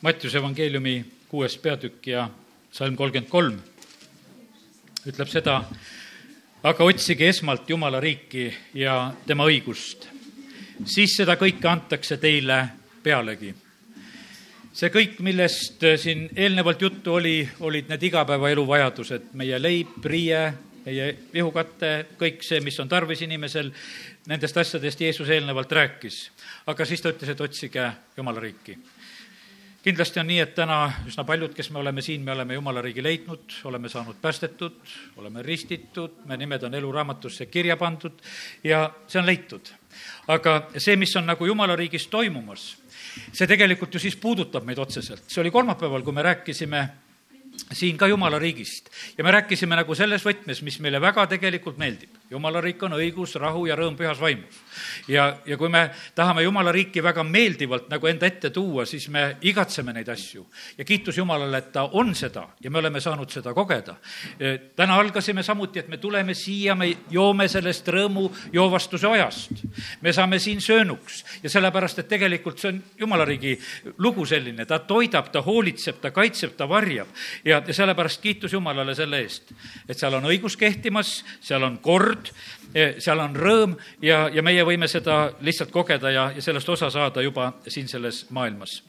Mattiuse evangeeliumi kuues peatükk ja salm kolmkümmend kolm ütleb seda, aga otsige esmalt Jumala riiki ja tema õigust, siis seda kõike antakse teile pealegi. see kõik, millest siin eelnevalt juttu oli, olid need igapäevaelu vajadused, meie leib, riie, meie ihukate, kõik see, mis on tarvis inimesel, nendest asjadest Jeesus eelnevalt rääkis. aga siis ta ütles, et otsige Jumala riiki kindlasti on nii, et täna üsna paljud, kes me oleme siin, me oleme Jumala riigi leidnud, oleme saanud päästetud, oleme ristitud, me nimed on eluraamatusse kirja pandud ja see on leitud. aga see, mis on nagu Jumala riigis toimumas, see tegelikult ju siis puudutab meid otseselt. see oli kolmapäeval, kui me rääkisime siin ka Jumala riigist ja me rääkisime nagu selles võtmes, mis meile väga tegelikult meeldib. Jumala riik on õigus, rahu ja rõõm pühas vaimus. ja, ja kui me tahame Jumala riiki väga meeldivalt nagu enda ette tuua, siis me igatseme neid asju. ja kiitus Jumalale, et ta on seda ja me oleme saanud seda kogeda. täna algasime samuti, et me tuleme siia, me joome sellest rõõmu joovastuse ojast. me saame siin söönuks ja sellepärast, et tegelikult see on Jumala riigi lugu selline, ta toidab, ta hoolitseb, ta kaitseb, ta varjab ja, ja sellepärast kiitus Jumalale selle eest, et seal on õigus kehtimas, seal on kord, seal on rõõm ja, ja meie võime seda lihtsalt kogeda ja, ja sellest osa saada juba siin selles maailmas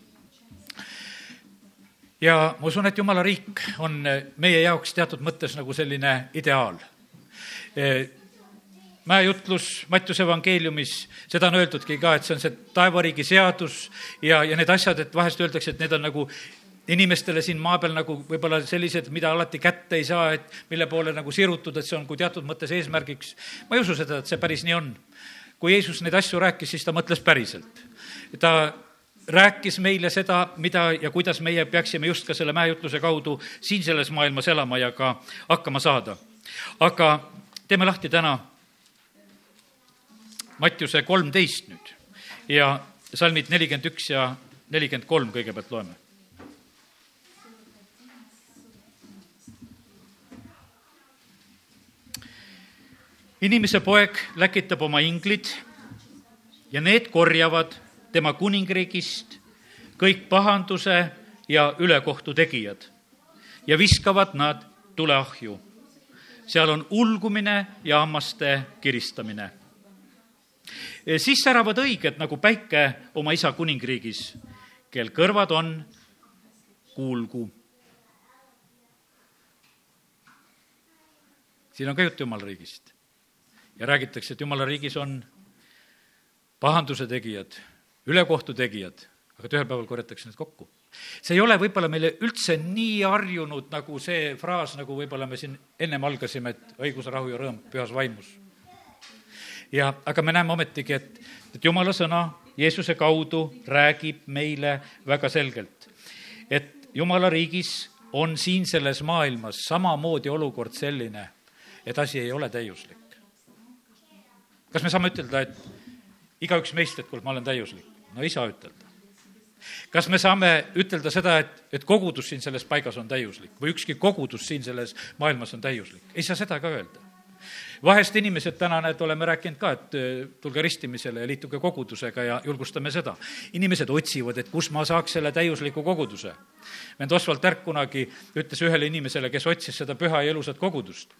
ja ma usun, et Jumala riik on meie jaoks teatud mõttes nagu selline ideaal. mäejutlus Mattiuse evangeeliumis, seda on öeldudki ka, et see on see taevariigi seadus ja, ja need asjad, et vahest öeldakse, et need on nagu inimestele siin maa peal nagu võib-olla sellised, mida alati kätte ei saa, et mille poole nagu sirutud, et see on kui teatud mõttes eesmärgiks. ma ei usu seda, et see päris nii on. kui Jeesus neid asju rääkis, siis ta mõtles päriselt. ta rääkis meile seda, mida ja kuidas meie peaksime just ka selle mäejutluse kaudu siin selles maailmas elama ja ka hakkama saada. aga teeme lahti täna Mattiuse kolmteist nüüd ja salmid nelikümmend üks ja nelikümmend kolm kõigepealt loeme inimese poeg läkitab oma inglid ja need korjavad tema kuningriigist kõik pahanduse ja ülekohtu tegijad ja viskavad nad tuleahju. seal on ulgumine ja hammaste kiristamine. siis säravad õiged nagu päike oma isa kuningriigis, kel kõrvad on, kuulgu. siin on ka juttu jumala riigist ja räägitakse, et jumala riigis on pahanduse tegijad, ülekohtu tegijad, aga et ühel päeval korjatakse need kokku. see ei ole võib-olla meile üldse nii harjunud nagu see fraas, nagu võib-olla me siin ennem algasime, et õigus, rahu ja rõõm pühas vaimus. ja, aga me näeme ometigi, et, et jumala sõna Jeesuse kaudu räägib meile väga selgelt, et jumala riigis on siin selles maailmas samamoodi olukord selline, et asi ei ole täiuslik kas me saame ütelda, et igaüks meist, et kuule, ma olen täiuslik? no ei saa ütelda. kas me saame ütelda seda, et, et kogudus siin selles paigas on täiuslik või ükski kogudus siin selles maailmas on täiuslik? ei saa seda ka öelda vahest inimesed täna, näed, oleme rääkinud ka, et äh, tulge ristimisele ja liituge kogudusega ja julgustame seda. inimesed otsivad, et kus ma saaks selle täiusliku koguduse. vend Oswald Tärk kunagi ütles ühele inimesele, kes otsis seda püha ja ilusat kogudust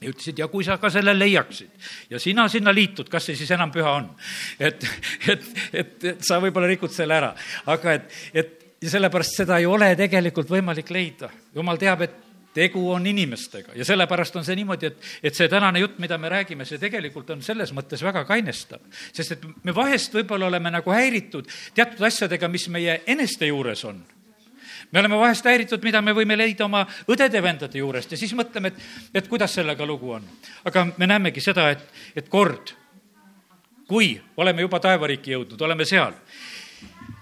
ja ütlesid, ja kui sa ka selle leiaksid ja sina sinna liitud, kas see siis enam püha on? et, et, et, et sa võib-olla rikud selle ära, aga et, et ja sellepärast seda ei ole tegelikult võimalik leida. jumal teab, et tegu on inimestega ja sellepärast on see niimoodi, et, et see tänane jutt, mida me räägime, see tegelikult on selles mõttes väga kainestav. sest et me vahest võib-olla oleme nagu häiritud teatud asjadega, mis meie eneste juures on me oleme vahest häiritud, mida me võime leida oma õdede-vendade juurest ja siis mõtleme, et, et kuidas sellega lugu on. aga me näemegi seda, et, et kord, kui oleme juba taevariiki jõudnud, oleme seal,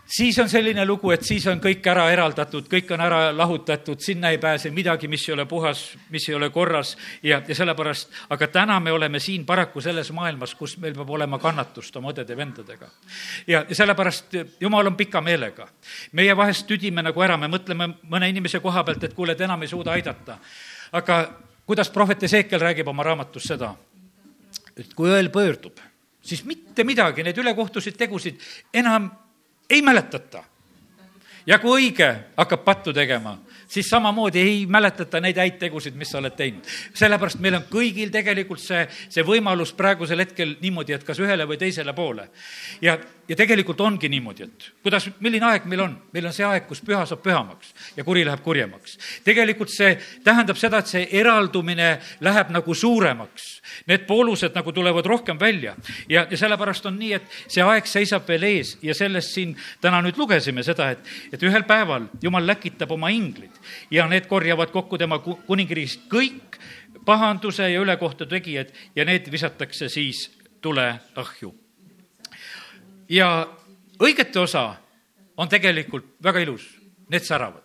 siis on selline lugu, et siis on kõik ära eraldatud, kõik on ära lahutatud, sinna ei pääse midagi, mis ei ole puhas, mis ei ole korras ja, ja sellepärast, aga täna me oleme siin paraku selles maailmas, kus meil peab olema kannatust oma õdede-vendadega. ja, sellepärast Jumal on pika meelega. meie vahest tüdime nagu ära, me mõtleme mõne inimese koha pealt, et kuule, et enam ei suuda aidata. aga kuidas prohvet Ezekiel räägib oma raamatus seda, et kui õel pöördub, siis mitte midagi, neid ülekohtusid tegusid enam ei mäletata. ja kui õige hakkab pattu tegema, siis samamoodi ei mäletata neid häid tegusid, mis sa oled teinud. sellepärast meil on kõigil tegelikult see, see võimalus praegusel hetkel niimoodi, et kas ühele või teisele poole. ja, ja tegelikult ongi niimoodi, et kuidas, milline aeg meil on? meil on see aeg, kus püha saab pühamaks ja kuri läheb kurjemaks. tegelikult see tähendab seda, et see eraldumine läheb nagu suuremaks. Need poolused nagu tulevad rohkem välja ja, ja sellepärast on nii, et see aeg seisab veel ees ja sellest siin täna nüüd lugesime seda, et, et ühel päeval Jumal läkitab oma inglid ja need korjavad kokku tema kuningriigist kõik pahanduse ja ülekohtu tegijad ja need visatakse siis tuleahju ja õigete osa on tegelikult väga ilus, need säravad.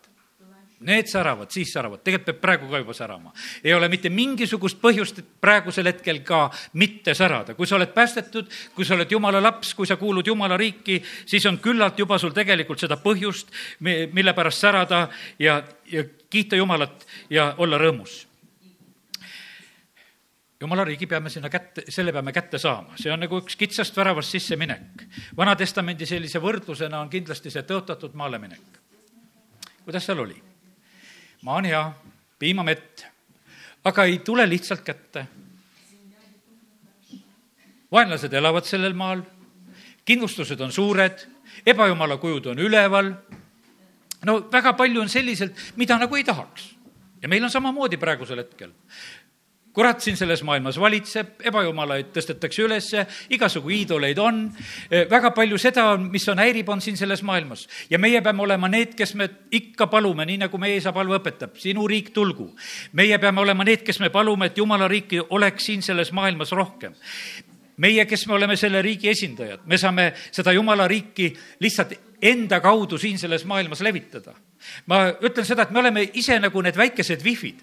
Need säravad, siis säravad, tegelikult peab praegu ka juba särama. ei ole mitte mingisugust põhjust, et praegusel hetkel ka mitte särada. kui sa oled päästetud, kui sa oled jumala laps, kui sa kuulud jumala riiki, siis on küllalt juba sul tegelikult seda põhjust, mille pärast särada ja, ja kiita Jumalat ja olla rõõmus jumala riigi peame sinna kätte, selle peame kätte saama, see on nagu üks kitsast väravast sisseminek. Vana-testamendi sellise võrdlusena on kindlasti see tõotatud maale minek. kuidas seal oli? maa on hea, piimamett, aga ei tule lihtsalt kätte. vaenlased elavad sellel maal, kindlustused on suured, ebajumala kujud on üleval, no väga palju on selliselt, mida nagu ei tahaks. ja meil on samamoodi praegusel hetkel kurat siin selles maailmas valitseb, ebajumalaid tõstetakse ülesse, igasugu iidoleid on, e, väga palju seda on, mis on, häirib, on siin selles maailmas. ja meie peame olema need, kes me ikka palume, nii nagu meie isa palve õpetab, sinu riik tulgu. meie peame olema need, kes me palume, et jumala riiki oleks siin selles maailmas rohkem meie, kes me oleme selle riigi esindajad, me saame seda jumala riiki lihtsalt enda kaudu siin selles maailmas levitada ma ütlen seda, et me oleme ise nagu need väikesed wifi'd.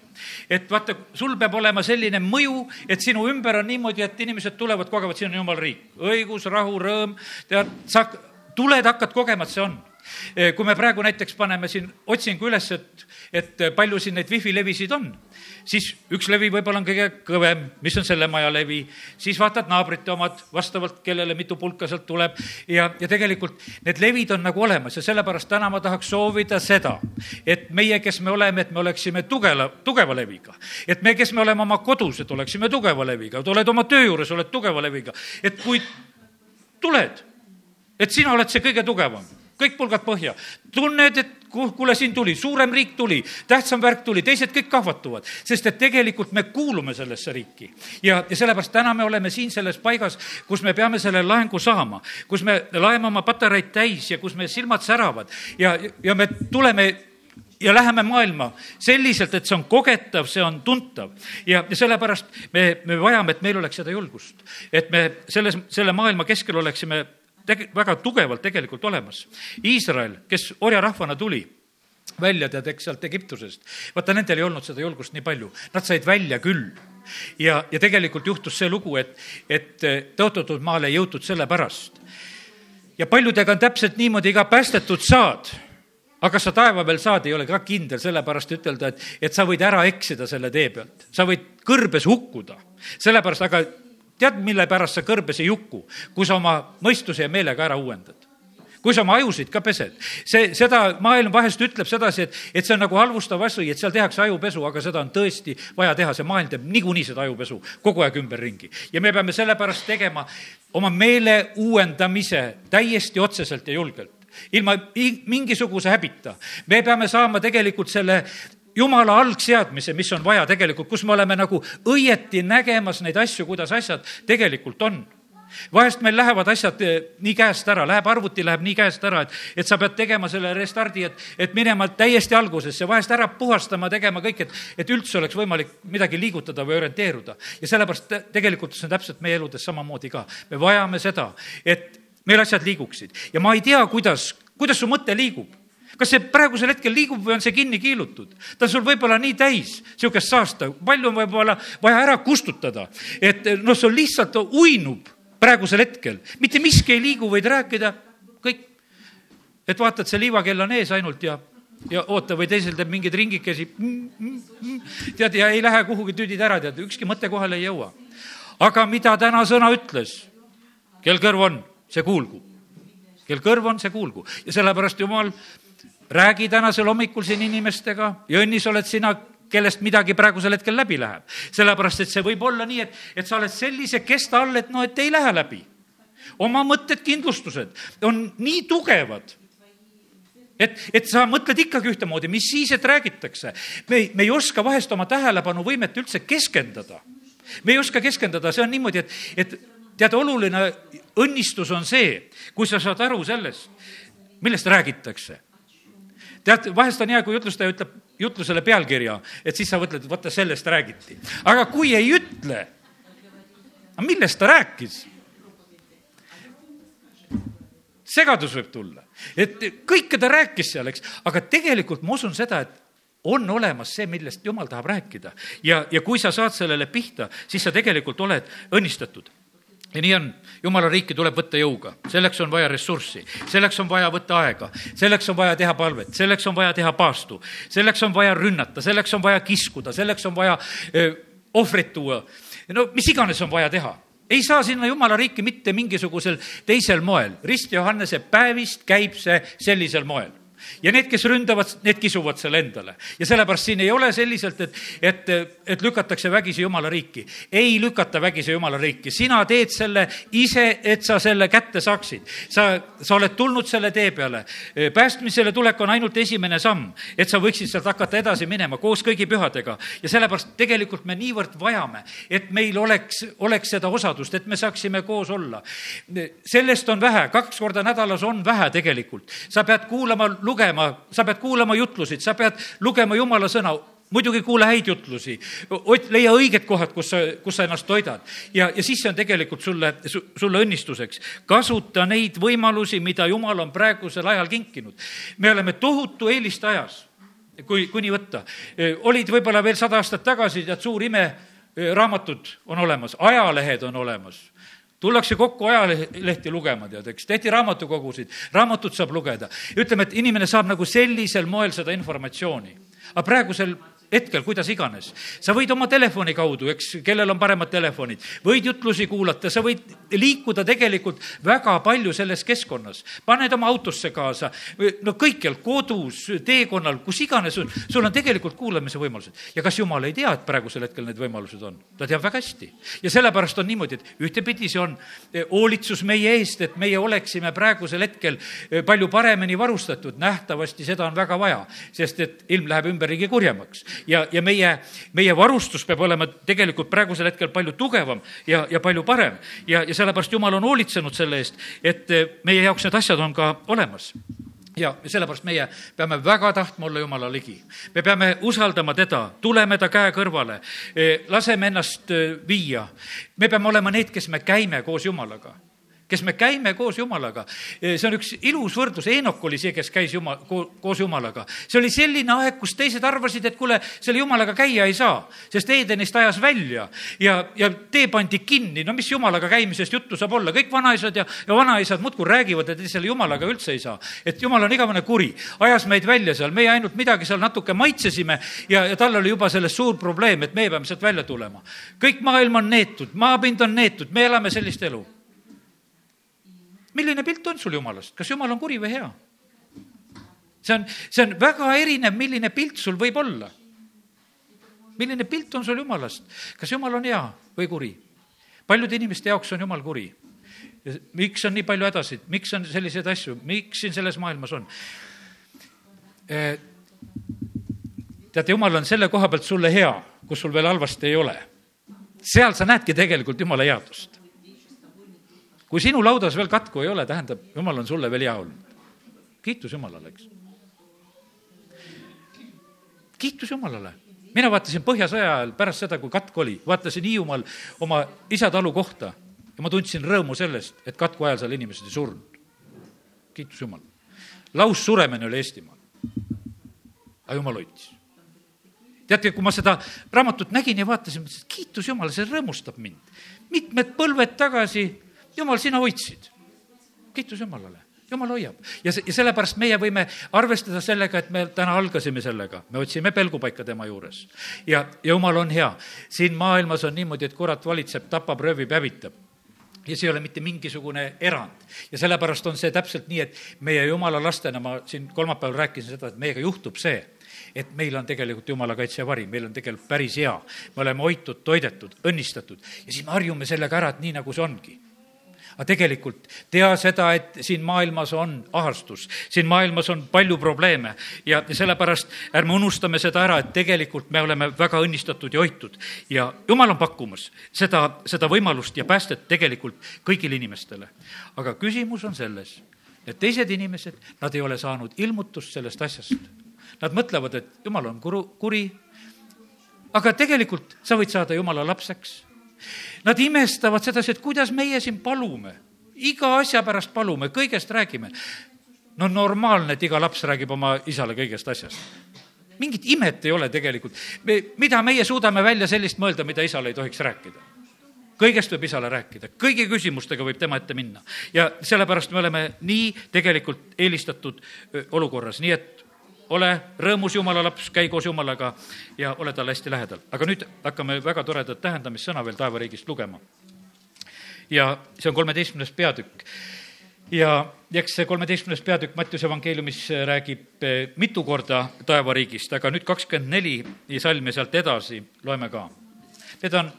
et vaata, sul peab olema selline mõju, et sinu ümber on niimoodi, et inimesed tulevad, kogevad, siin on jumala riik. õigus, rahu, rõõm, tead, sa tuled, hakkad kogema, et see on kui me praegu näiteks paneme siin otsingu üles, et, et palju siin neid wifi levisid on, siis üks levi võib-olla on kõige kõvem, mis on selle maja levi, siis vaatad naabrite omad, vastavalt kellele mitu pulka sealt tuleb. Ja, ja tegelikult need levid on nagu olemas ja sellepärast täna ma tahaks soovida seda, et meie, kes me oleme, et me oleksime tugeva, tugeva leviga. et me, kes me oleme oma kodus, et oleksime tugeva leviga, et oled oma töö juures, oled tugeva leviga, et kui tuled, et sina oled see kõige tugevam. Kõik pulgad põhja. tunned, et kuule, siin tuli, suurem riik tuli, tähtsam värk tuli, teised kõik kahvatuvad, sest et tegelikult me kuulume sellesse riiki. ja, ja sellepärast täna me oleme siin selles paigas, kus me peame selle laengu saama, kus me laeme oma patareid täis ja kus meie silmad säravad ja, ja me tuleme ja läheme maailma selliselt, et see on kogetav, see on tuntav. ja, ja sellepärast me, me vajame, et meil oleks seda julgust. et me selles, selle maailma keskel oleksime tege-, väga tugevalt tegelikult olemas. Iisrael, kes orjarahvana tuli välja, tead, eks sealt Egiptusest, vaata, nendel ei olnud seda julgust nii palju, nad said välja küll ja, ja tegelikult juhtus see lugu, et, et tõotatud maale ei jõutud sellepärast. ja paljudega on täpselt niimoodi, ka päästetud saad, aga kas sa taeva peal saad, ei ole ka kindel, sellepärast ütelda, et, et sa võid ära eksida selle tee pealt, sa võid kõrbes hukkuda. sellepärast, aga tead, mille pärast sa kõrbes ei huku? kui sa oma mõistuse ja meelega ära uuendad kui sa oma ajusid ka pesed. see, seda maailm vahest ütleb sedasi, et, et see on nagu halvustav asi, et seal tehakse ajupesu, aga seda on tõesti vaja teha, see maailm teeb niikuinii seda ajupesu kogu aeg ümberringi. ja me peame sellepärast tegema oma meele uuendamise täiesti otseselt ja julgelt ilma mingisuguse häbita. me peame saama tegelikult selle jumala algseadmise, mis on vaja tegelikult, kus me oleme nagu õieti nägemas neid asju, kuidas asjad tegelikult on vahest meil lähevad asjad eh, nii käest ära, läheb arvuti, läheb nii käest ära, et, et sa pead tegema selle restardi, et, et minema täiesti algusesse, vahest ära puhastama, tegema kõik, et, et üldse oleks võimalik midagi liigutada või orienteeruda. ja sellepärast tegelikult see on täpselt meie eludes samamoodi ka. me vajame seda, et meil asjad liiguksid ja ma ei tea, kuidas, kuidas su mõte liigub kas see praegusel hetkel liigub või on see kinni kiilutud? ta on sul võib-olla nii täis niisugust saasta, palju on võib-olla vaja ära kustutada, et noh, sul lihtsalt uinub praegusel hetkel, mitte miski ei liigu, võid rääkida, kõik. et vaatad, see liivakell on ees ainult ja, ja oota, või teisel teeb mingeid ringikesi mm,. Mm, mm, tead, ja ei lähe kuhugi tüüdid ära, tead, ükski mõte kohale ei jõua. aga mida täna sõna ütles? kel kõrv on, see kuulgu. kel kõrv on, see kuulgu ja sellepärast jumal räägi tänasel hommikul siin inimestega ja õnnis oled sina, kellest midagi praegusel hetkel läbi läheb. sellepärast, et see võib olla nii, et, et sa oled sellise kesta all, et no, et ei lähe läbi. oma mõtted, kindlustused on nii tugevad et, et sa mõtled ikkagi ühtemoodi, mis siis, et räägitakse. me, me ei oska vahest oma tähelepanuvõimet üldse keskenduda. me ei oska keskenduda, see on niimoodi, et, et tead, oluline õnnistus on see, kui sa saad aru sellest, millest räägitakse. Tead, vahest on hea, kui jutlustaja ütleb jutlusele pealkirja, et siis sa mõtled, vaata, sellest räägiti. aga kui ei ütle, millest ta rääkis? segadus võib tulla, et kõike ta rääkis seal, eks, aga tegelikult ma usun seda, et on olemas see, millest jumal tahab rääkida ja, ja kui sa saad sellele pihta, siis sa tegelikult oled õnnistatud ja nii on, jumala riiki tuleb võtta jõuga, selleks on vaja ressurssi, selleks on vaja võtta aega, selleks on vaja teha palvet, selleks on vaja teha paastu, selleks on vaja rünnata, selleks on vaja kiskuda, selleks on vaja öö, ohvrit tuua. no mis iganes on vaja teha. Ei saa sinna jumala riiki mitte mingisugusel teisel moel. Rist Johannese päevist käib see sellisel moel ja need, kes ründavad, need kisuvad selle endale. ja sellepärast siin ei ole selliselt, et, et, et lükatakse vägisi jumala riiki. ei lükata vägisi jumala riiki, sina teed selle ise, et sa selle kätte saaksid. sa, sa oled tulnud selle tee peale. päästmisele tulek on ainult esimene samm, et sa võiksid sealt hakata edasi minema koos kõigi pühadega. ja sellepärast tegelikult me niivõrd vajame, et meil oleks, oleks seda osadust, et me saaksime koos olla. sellest on vähe, kaks korda nädalas on vähe tegelikult. sa pead kuulama lugema, sa pead kuulama jutlusid, sa pead lugema jumala sõna, muidugi kuula häid jutlusi, leia õiged kohad, kus sa, kus sa ennast toidad. ja, ja siis see on tegelikult sulle su,, sulle õnnistuseks. kasuta neid võimalusi, mida Jumal on praegusel ajal kinkinud. me oleme tohutu eeliste ajas, kui, kui nii võtta. olid võib-olla veel sada aastat tagasi, tead, suur ime, raamatud on olemas, ajalehed on olemas tullakse kokku ajalehti lugema, tead, eks, tehti raamatukogusid, raamatut saab lugeda. ütleme, et inimene saab nagu sellisel moel seda informatsiooni. aga praegusel hetkel, kuidas iganes. sa võid oma telefoni kaudu, eks, kellel on paremad telefonid, võid jutlusi kuulata, sa võid liikuda tegelikult väga palju selles keskkonnas. paned oma autosse kaasa, no kõikjal, kodus, teekonnal, kus iganes on, sul on tegelikult kuulamise võimalused. ja kas jumal ei tea, et praegusel hetkel need võimalused on? ta teab väga hästi. ja sellepärast on niimoodi, et ühtepidi see on eh, hoolitsus meie eest, et meie oleksime praegusel hetkel eh, palju paremini varustatud. nähtavasti seda on väga vaja, sest et ilm läheb ümberringi kurjemaks ja, ja meie, meie varustus peab olema tegelikult praegusel hetkel palju tugevam ja, ja palju parem. ja, ja sellepärast Jumal on hoolitsenud selle eest, et eh, meie jaoks need asjad on ka olemas ja sellepärast meie peame väga tahtma olla Jumala ligi. me peame usaldama teda, tuleme ta käe kõrvale, eh, laseme ennast eh, viia. me peame olema need, kes me käime koos Jumalaga kes me käime koos Jumalaga. see on üks ilus võrdlus, Eenok oli see, kes käis Jumal, koos Jumalaga. see oli selline aeg, kus teised arvasid, et kuule, selle Jumalaga käia ei saa, sest Edenist ajas välja ja, ja tee pandi kinni, no mis Jumalaga käimisest juttu saab olla, kõik vanaisad ja, ja vanaisad muudkui räägivad, et selle Jumalaga üldse ei saa. et Jumal on igavene kuri, ajas meid välja seal, meie ainult midagi seal natuke maitsesime ja, ja tal oli juba sellest suur probleem, et meie peame sealt välja tulema. kõik maailm on neetud, maapind on neetud, me elame sellist elu milline pilt on sul Jumalast, kas Jumal on kuri või hea? see on, see on väga erinev, milline pilt sul võib olla. milline pilt on sul Jumalast, kas Jumal on hea või kuri? paljude inimeste jaoks on Jumal kuri. miks on nii palju hädasid, miks on selliseid asju, miks siin selles maailmas on? Eh, teate, Jumal on selle koha pealt sulle hea, kus sul veel halvasti ei ole. seal sa näedki tegelikult Jumala headust kui sinu laudas veel katku ei ole, tähendab, jumal on sulle veel hea olnud. kiitus Jumalale, eks. kiitus Jumalale. mina vaatasin Põhjasõja ajal pärast seda, kui katk oli, vaatasin Hiiumaal oma isa talu kohta ja ma tundsin rõõmu sellest, et katku ajal seal inimesed ei surnud. kiitus Jumalale. laussuremine oli Eestimaal. aga Jumal hoidis teate, kui ma seda raamatut nägin ja vaatasin, mõtlesin, et kiitus Jumalale, see rõõmustab mind. mitmed põlved tagasi jumal, sina hoidsid. kiitus Jumalale jumal hoiab ja, ja sellepärast meie võime arvestada sellega, et me täna algasime sellega, me otsime pelgupaika tema juures. ja, ja jumal on hea. siin maailmas on niimoodi, et kurat valitseb, tapab, röövib, hävitab. ja see ei ole mitte mingisugune erand. ja sellepärast on see täpselt nii, et meie jumala lastena, ma siin kolmapäeval rääkisin seda, et meiega juhtub see, et meil on tegelikult jumala kaitse ja vari, meil on tegelikult päris hea. me oleme hoitud, toidetud, õnnistatud ja siis me harjume sellega ära, et nii nagu see ongi aga tegelikult tea seda, et siin maailmas on ahastus, siin maailmas on palju probleeme ja sellepärast ärme unustame seda ära, et tegelikult me oleme väga õnnistatud ja hoitud ja jumal on pakkumas seda, seda võimalust ja päästet tegelikult kõigile inimestele. aga küsimus on selles, et teised inimesed, nad ei ole saanud ilmutust sellest asjast. Nad mõtlevad, et jumal on kuru, kuri, aga tegelikult sa võid saada jumala lapseks Nad imestavad sedasi, et kuidas meie siin palume, iga asja pärast palume, kõigest räägime. no normaalne, et iga laps räägib oma isale kõigest asjast. mingit imet ei ole tegelikult. me, mida meie suudame välja sellist mõelda, mida isale ei tohiks rääkida? kõigest võib isale rääkida, kõigi küsimustega võib tema ette minna. ja sellepärast me oleme nii tegelikult eelistatud olukorras, nii et ole rõõmus Jumala laps, käi koos Jumalaga ja ole talle hästi lähedal. aga nüüd hakkame väga toredat tähendamissõna veel taevariigist lugema. ja see on kolmeteistkümnes peatükk. ja eks see kolmeteistkümnes peatükk Mattiuse evangeeliumis räägib eh, mitu korda taevariigist, aga nüüd kakskümmend neli salm ja sealt edasi loeme ka. Need on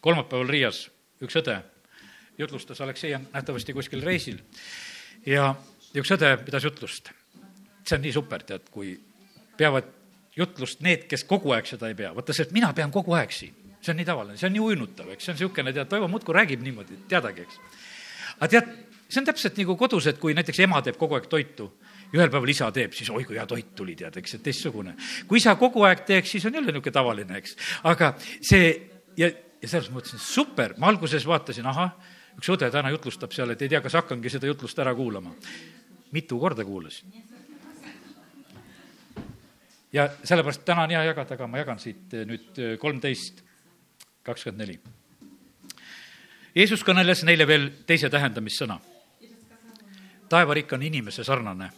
kolmapäeval Riias üks õde jutlustas, Aleksei on nähtavasti kuskil reisil ja üks õde pidas jutlust. see on nii super, tead, kui peavad jutlust need, kes kogu aeg seda ei pea. vaata see, et mina pean kogu aeg siin, see on nii tavaline, see on nii uinutav, eks, see on niisugune, tead, Toivo muudkui räägib niimoodi, teadagi, eks. aga tead, see on täpselt nagu kodus, et kui näiteks ema teeb kogu aeg toitu, ühel päeval isa teeb, siis oi kui hea toit tuli, tead, eks, et teistsugune. kui isa kogu aeg teeks, siis on jälle niisugune tavaline, eks. aga see ja, ja selles mõttes super, ma alguses vaatasin, ahah, üks õde täna jutlustab seal, et ei tea, kas hakkangi seda jutlust ära kuulama mitu korda kuulasin. ja sellepärast täna on hea jagada, aga ma jagan siit eh, nüüd eh, kolmteist, kakskümmend neli. Jeesus kõneles neile veel teise tähendamissõna. taevariik on inimese sarnane.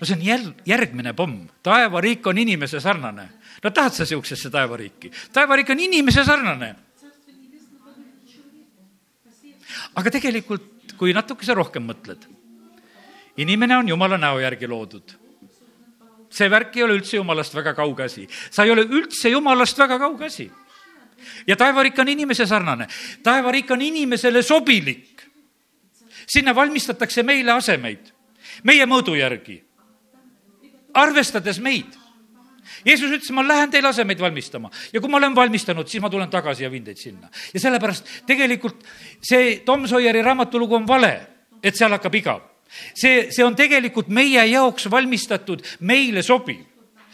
no see on jäl-, järgmine pomm, taevariik on inimese sarnane. no tahad sa niisugusesse taevariiki? taevariik on inimese sarnane. aga tegelikult, kui natukese rohkem mõtled inimene on jumala näo järgi loodud. see värk ei ole üldse jumalast väga kauge asi. sa ei ole üldse jumalast väga kauge asi. ja taevariik on inimese sarnane. taevariik on inimesele sobilik. sinna valmistatakse meile asemeid, meie mõõdu järgi, arvestades meid Jeesus ütles, ma lähen teile asemeid valmistama ja kui ma olen valmistanud, siis ma tulen tagasi ja viin teid sinna. ja sellepärast tegelikult see Tom Sawyeri raamatulugu on vale, et seal hakkab igav see, see on tegelikult meie jaoks valmistatud, meile sobiv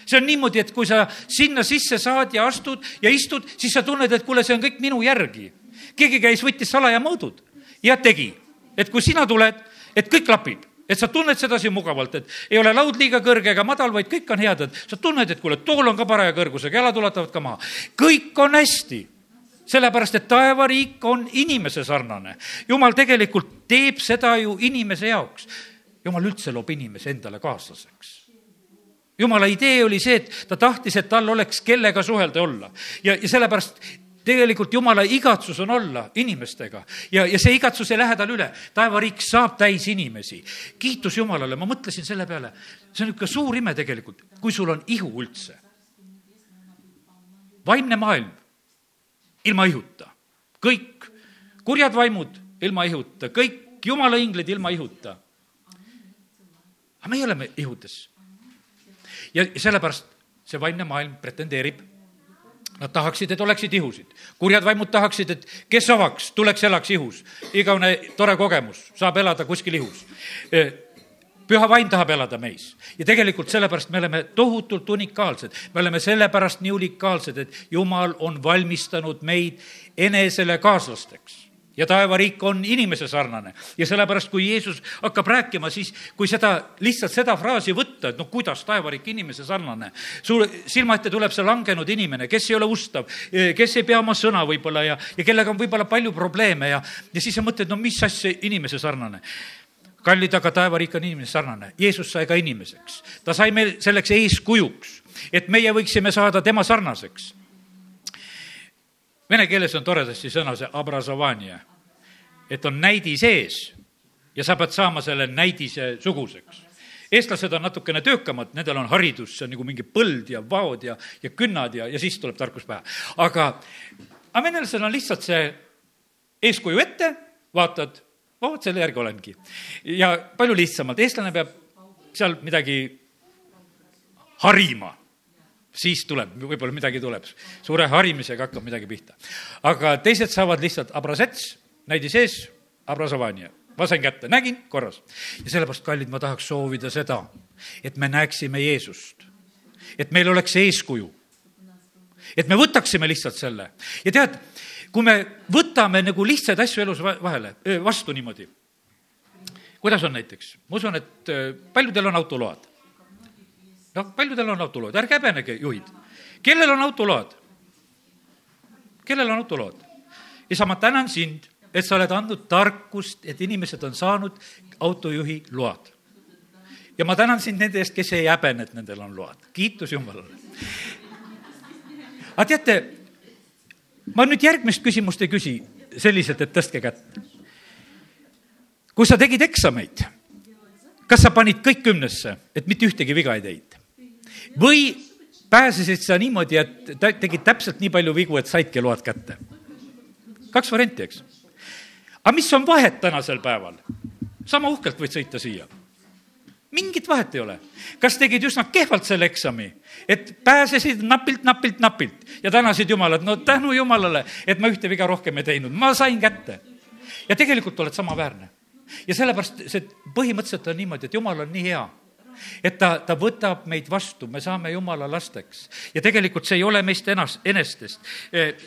see on niimoodi, et kui sa sinna sisse saad ja astud ja istud, siis sa tunned, et kuule, see on kõik minu järgi. keegi käis, võttis salaja mõõdud ja tegi, et kui sina tuled, et kõik klapib, et sa tunned sedasi mugavalt, et ei ole laud liiga kõrge ega madal, vaid kõik on head, et sa tunned, et kuule, tool on ka paraja kõrgusega, jalad ulatavad ka maha. kõik on hästi sellepärast, et taevariik on inimese sarnane. jumal tegelikult teeb seda ju inimese jaoks. jumal üldse loob inimese endale kaaslaseks jumala idee oli see, et ta tahtis, et tal oleks kellega suhelda olla. ja, ja sellepärast tegelikult jumala igatsus on olla inimestega ja, ja see igatsus ei lähe tal üle. taevariik saab täis inimesi. kiitus Jumalale, ma mõtlesin selle peale, see on niisugune suur ime tegelikult, kui sul on ihu üldse. vaimne maailm ilma ihuta. kõik kurjad vaimud ilma ihuta, kõik jumala inglid ilma ihuta. aga meie oleme ihudes. ja sellepärast see vaimne maailm pretendeerib Nad tahaksid, et oleksid ihusid. kurjad vaimud tahaksid, et kes avaks, tuleks, elaks ihus. igavene tore kogemus, saab elada kuskil ihus püha vaim tahab elada meis. ja tegelikult sellepärast me oleme tohutult unikaalsed. me oleme sellepärast nii unikaalsed, et Jumal on valmistanud meid enesele kaaslasteks ja taevariik on inimese sarnane. ja sellepärast, kui Jeesus hakkab rääkima, siis kui seda, lihtsalt seda fraasi võtta, et noh, kuidas taevariik inimese sarnane, su silma ette tuleb see langenud inimene, kes ei ole ustav, kes ei pea oma sõna võib-olla ja, ja kellega on võib-olla palju probleeme ja, ja siis sa mõtled, no mis asja inimese sarnane kallid, aga taevariik on inimene sarnane. Jeesus sai ka inimeseks. ta sai meil selleks eeskujuks, et meie võiksime saada tema sarnaseks. Vene keeles on toredasti sõna see abrazovanje, et on näidi sees ja sa pead saama selle näidise suguseks eestlased on natukene töökamad, nendel on haridus, see on nagu mingi põld ja vaod ja, ja künnad ja, ja siis tuleb tarkus pähe. aga, aga venelasel on lihtsalt see eeskuju ette, vaatad, vot selle järgi olengi. ja palju lihtsamalt, eestlane peab seal midagi harima siis tuleb, võib-olla midagi tuleb. suure harimisega hakkab midagi pihta. aga teised saavad lihtsalt abrazets, näidi sees, abrazovanje ma sain kätte, nägin, korras. ja sellepärast, kallid, ma tahaks soovida seda, et me näeksime Jeesust. et meil oleks eeskuju. et me võtaksime lihtsalt selle. ja tead, kui me võtame nagu lihtsaid asju elus vahele, vastu niimoodi, kuidas on näiteks, ma usun, et paljudel on autoload. noh, paljudel on autoload, ärge häbenege, juhid. kellel on autoload? kellel on autoload? isa, ma tänan sind et sa oled andnud tarkust, et inimesed on saanud autojuhi load. ja ma tänan sind nende eest, kes ei häbene, et nendel on load. kiitus Jumalale. aga teate, ma nüüd järgmist küsimust ei küsi selliselt, et tõstke kätt. kui sa tegid eksameid, kas sa panid kõik kümnesse, et mitte ühtegi viga ei teinud? või pääsesid sa niimoodi, et tegid täpselt nii palju vigu, et saidki load kätte? kaks varianti, eks aga mis on vahet tänasel päeval? sama uhkelt võid sõita siia. Mingit vahet ei ole. kas tegid üsna kehvalt selle eksami, et pääsesid napilt, napilt, napilt ja tänasid Jumalat, no tänu Jumalale, et ma ühte viga rohkem ei teinud, ma sain kätte. ja tegelikult oled samaväärne. ja sellepärast see põhimõtteliselt on niimoodi, et Jumal on nii hea et ta, ta võtab meid vastu, me saame Jumala lasteks. ja tegelikult see ei ole meist enas, enestest.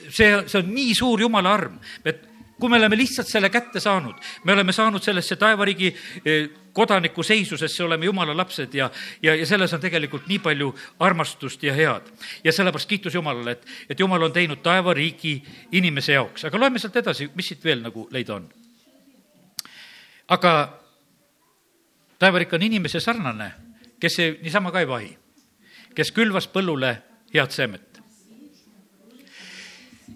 see, see on nii suur Jumala arm, et kui me oleme lihtsalt selle kätte saanud, me oleme saanud sellesse taevariigi eh, kodaniku seisusesse, oleme jumala lapsed ja, ja, ja selles on tegelikult nii palju armastust ja head. ja sellepärast kiitus Jumalale, et, et Jumal on teinud taevariigi inimese jaoks, aga loeme sealt edasi, mis siit veel nagu leida on. aga taevariik on inimese sarnane, kes niisama ka ei vahi, kes külvas põllule head seemet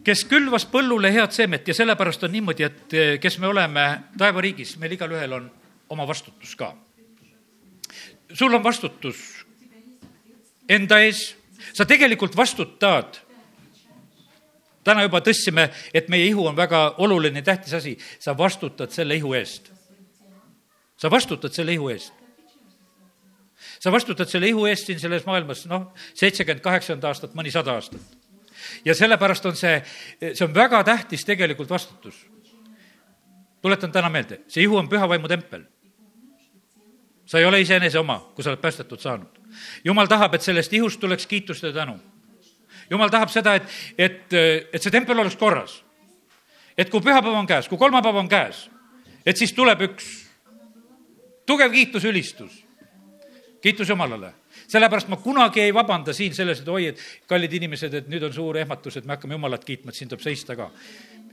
kes külvas põllule head seemet ja sellepärast on niimoodi, et eh, kes me oleme taevariigis, meil igalühel on oma vastutus ka. sul on vastutus enda ees, sa tegelikult vastutad täna juba tõstsime, et meie ihu on väga oluline, tähtis asi, sa vastutad selle ihu eest. sa vastutad selle ihu eest. sa vastutad selle ihu eest siin selles maailmas, noh, seitsekümmend, kaheksakümmend aastat, mõni sada aastat ja sellepärast on see, see on väga tähtis tegelikult vastutus. tuletan täna meelde, see ihu on püha vaimu tempel. sa ei ole iseenese oma, kui sa oled päästetud saanud. jumal tahab, et sellest ihust tuleks kiitust ja tänu. jumal tahab seda, et, et, et see tempel oleks korras. et kui pühapäev on käes, kui kolmapäev on käes, et siis tuleb üks tugev kiitusülistus. kiitus Jumalale sellepärast ma kunagi ei vabanda siin selles, et oi, et kallid inimesed, et nüüd on suur ehmatus, et me hakkame Jumalat kiitma, et siin tuleb seista ka.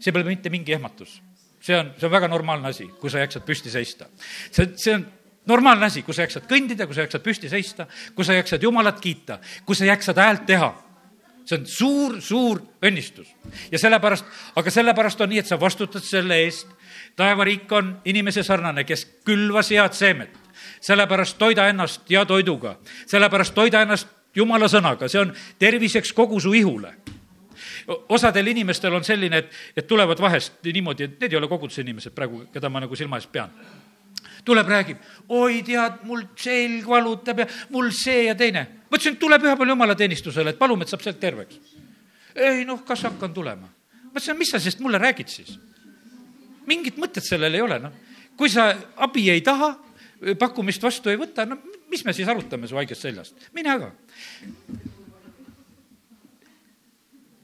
see pole mitte mingi ehmatus. see on, see on väga normaalne asi, kui sa jaksad püsti seista. see, see on normaalne asi, kui sa jaksad kõndida, kui sa jaksad püsti seista, kui sa jaksad Jumalat kiita, kui sa jaksad häält teha see on suur, suur õnnistus. ja sellepärast, aga sellepärast on nii, et sa vastutad selle eest. taevariik on inimese sarnane, kes külvas head seemet sellepärast toida ennast hea toiduga, sellepärast toida ennast jumala sõnaga, see on terviseks kogu su ihule osadel inimestel on selline, et, et tulevad vahest niimoodi, et need ei ole koguduse inimesed praegu, keda ma nagu silma ees pean. tuleb, räägib, oi, tead, mul selg valutab ja mul see ja teine. Ma ütlesin, et tule pühapäeval jumalateenistusele, et palume, et saab sealt terveks. ei noh, kas hakkan tulema. ma ütlesin, mis sa sellest mulle räägid siis? mingit mõtet sellel ei ole, noh. kui sa abi ei taha, pakkumist vastu ei võta, no mis me siis arutame su haigest seljast, mine aga.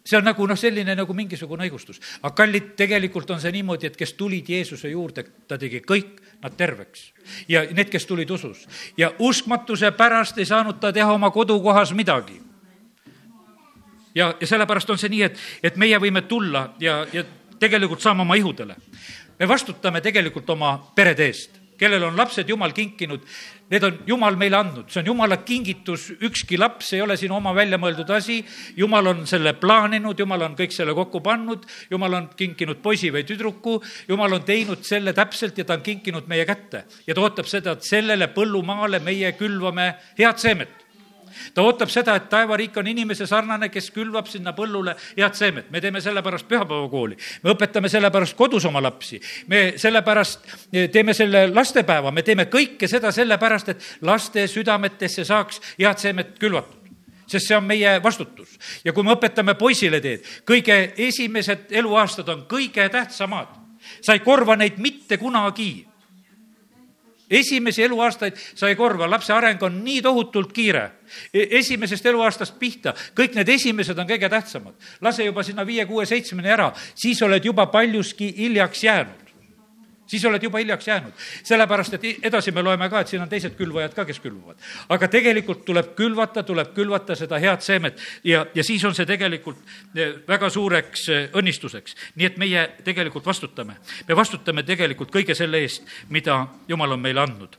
see on nagu noh, selline nagu mingisugune õigustus. aga kallid, tegelikult on see niimoodi, et kes tulid Jeesuse juurde, ta tegi kõik nad terveks. ja need, kes tulid usus. ja uskmatuse pärast ei saanud ta teha oma kodukohas midagi. ja, ja sellepärast on see nii, et, et meie võime tulla ja, ja tegelikult saama oma ihudele. me vastutame tegelikult oma perede eest kellel on lapsed Jumal kinkinud, need on Jumal meile andnud, see on Jumala kingitus, ükski laps ei ole sinu oma välja mõeldud asi. Jumal on selle plaaninud, Jumal on kõik selle kokku pannud, Jumal on kinkinud poisi või tüdruku, Jumal on teinud selle täpselt ja ta on kinkinud meie kätte. ja ta ootab seda, et sellele põllumaale meie külvame head seemet ta ootab seda, et taevariik on inimese sarnane, kes külvab sinna põllule head seemet. me teeme sellepärast pühapäevakooli, me õpetame sellepärast kodus oma lapsi, me sellepärast eh, teeme selle lastepäeva, me teeme kõike seda sellepärast, et laste südametesse saaks head seemet külvatud sest see on meie vastutus. ja kui me õpetame poisile teed, kõige esimesed eluaastad on kõige tähtsamad. sa ei korva neid mitte kunagi esimesi eluaastaid sa ei korva, lapse areng on nii tohutult kiire. E-, esimesest eluaastast pihta, kõik need esimesed on kõige tähtsamad. lase juba sinna viie, kuue, seitsmeni ära, siis oled juba paljuski hiljaks jäänud siis oled juba hiljaks jäänud. sellepärast, et edasi me loeme ka, et siin on teised külvajad ka, kes külvavad. aga tegelikult tuleb külvata, tuleb külvata seda head seemet ja, ja siis on see tegelikult eh, väga suureks eh, õnnistuseks. nii et meie tegelikult vastutame. me vastutame tegelikult kõige selle eest, mida Jumal on meile andnud.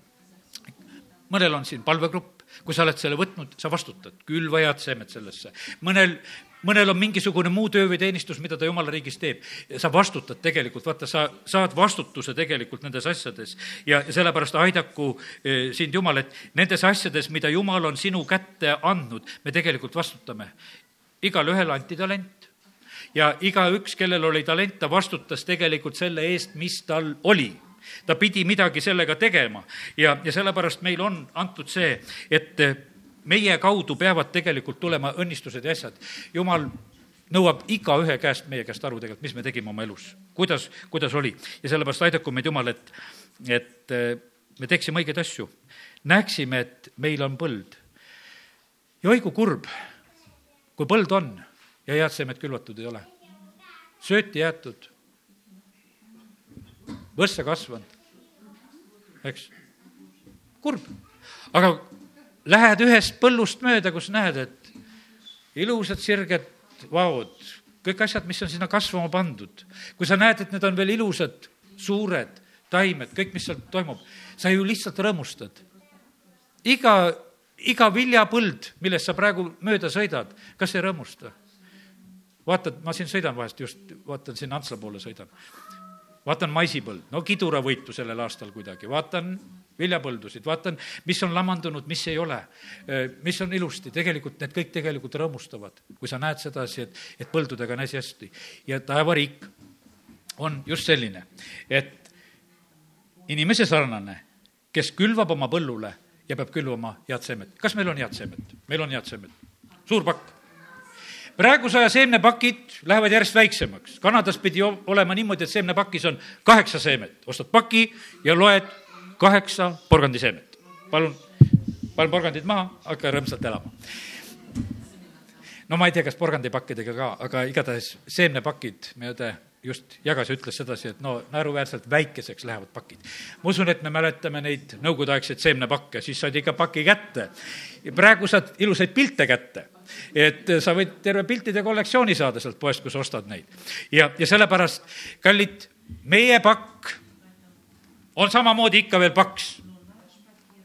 mõnel on siin palvegrupp, kui sa oled selle võtnud, sa vastutad, külva head seemet sellesse. mõnel mõnel on mingisugune muu töö või teenistus, mida ta jumala riigis teeb. sa vastutad tegelikult, vaata, sa saad vastutuse tegelikult nendes asjades ja sellepärast aidaku eh, sind Jumal, et nendes asjades, mida Jumal on sinu kätte andnud, me tegelikult vastutame. igale ühele anti talent ja igaüks, kellel oli talent, ta vastutas tegelikult selle eest, mis tal oli ta pidi midagi sellega tegema ja, ja sellepärast meil on antud see, et meie kaudu peavad tegelikult tulema õnnistused ja asjad. jumal nõuab igaühe käest, meie käest aru tegelikult, mis me tegime oma elus, kuidas, kuidas oli. ja sellepärast aidaku meid Jumal, et, et eh, me teeksime õigeid asju. näeksime, et meil on põld. ja oi kui kurb, kui põld on ja head seemed külvatud ei ole. sööti jäetud, võssa kasvanud, eks, kurb. aga lähed ühest põllust mööda, kus näed, et ilusad sirged vaod, kõik asjad, mis on sinna kasvama pandud. kui sa näed, et need on veel ilusad, suured taimed, kõik, mis seal toimub, sa ju lihtsalt rõõmustad. iga, iga viljapõld, millest sa praegu mööda sõidad, kas ei rõõmusta? vaatad, ma siin sõidan vahest just, vaatan siin Antsla poole sõidan. Vaatan maisipõld, no kiduravõitu sellel aastal kuidagi, vaatan viljapõldusid, vaatan, mis on lamandunud, mis ei ole, mis on ilusti, tegelikult need kõik tegelikult rõõmustavad, kui sa näed sedasi, et, et põldudega on asi hästi. ja taevariik on just selline, et inimese sarnane, kes külvab oma põllule ja peab külvama head seemet. kas meil on head seemet? meil on head seemet. suur pakk praeguse aja seemnepakid lähevad järjest väiksemaks. Kanadas pidi olema niimoodi, et seemnepakis on kaheksa seemet. ostad paki ja loed kaheksa porgandiseemet. palun, panen porgandid maha, hakka rõõmsalt elama. no ma ei tea, kas porgandipakkidega ka, aga igatahes seemnepakid, meie õde just jagas ja ütles sedasi, et no naeruväärselt väikeseks lähevad pakid. ma usun, et me mäletame neid nõukogudeaegseid seemnepakke, siis said ikka paki kätte. praegu saad ilusaid pilte kätte. Et sa võid terve piltide kollektsiooni saada sealt poest, kus ostad neid. ja, ja sellepärast, kallid, meie pakk on samamoodi ikka veel paks.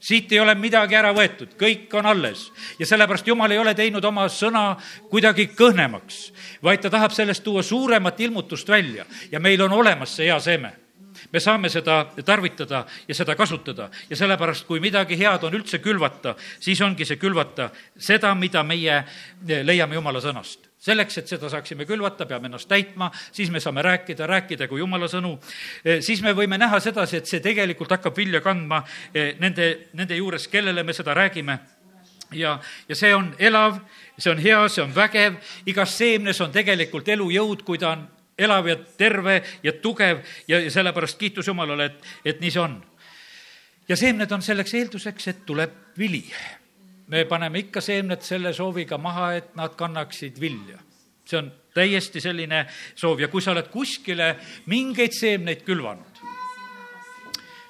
siit ei ole midagi ära võetud, kõik on alles ja sellepärast Jumal ei ole teinud oma sõna kuidagi kõhnemaks, vaid ta tahab sellest tuua suuremat ilmutust välja ja meil on olemas see hea seeme me saame seda tarvitada ja seda kasutada. Ja sellepärast, kui midagi head on üldse külvata, siis ongi see külvata seda, mida meie leiame Jumala sõnast. Selleks, et seda saaksime külvata, peame ennast täitma, siis me saame rääkida, rääkida kui jumala sõnu, eh, siis me võime näha sedasi, et see tegelikult hakkab vilja kandma eh, nende, nende juures, kellele me seda räägime. Ja, ja see on elav, see on hea, see on vägev, igas seemnes on tegelikult elujõud, kui ta on elav ja terve ja tugev ja, ja sellepärast kiitus Jumalale, et, et nii see on. ja seemned on selleks eelduseks, et tuleb vili me paneme ikka seemned selle sooviga maha, et nad kannaksid vilja. see on täiesti selline soov ja kui sa oled kuskile mingeid seemneid külvanud,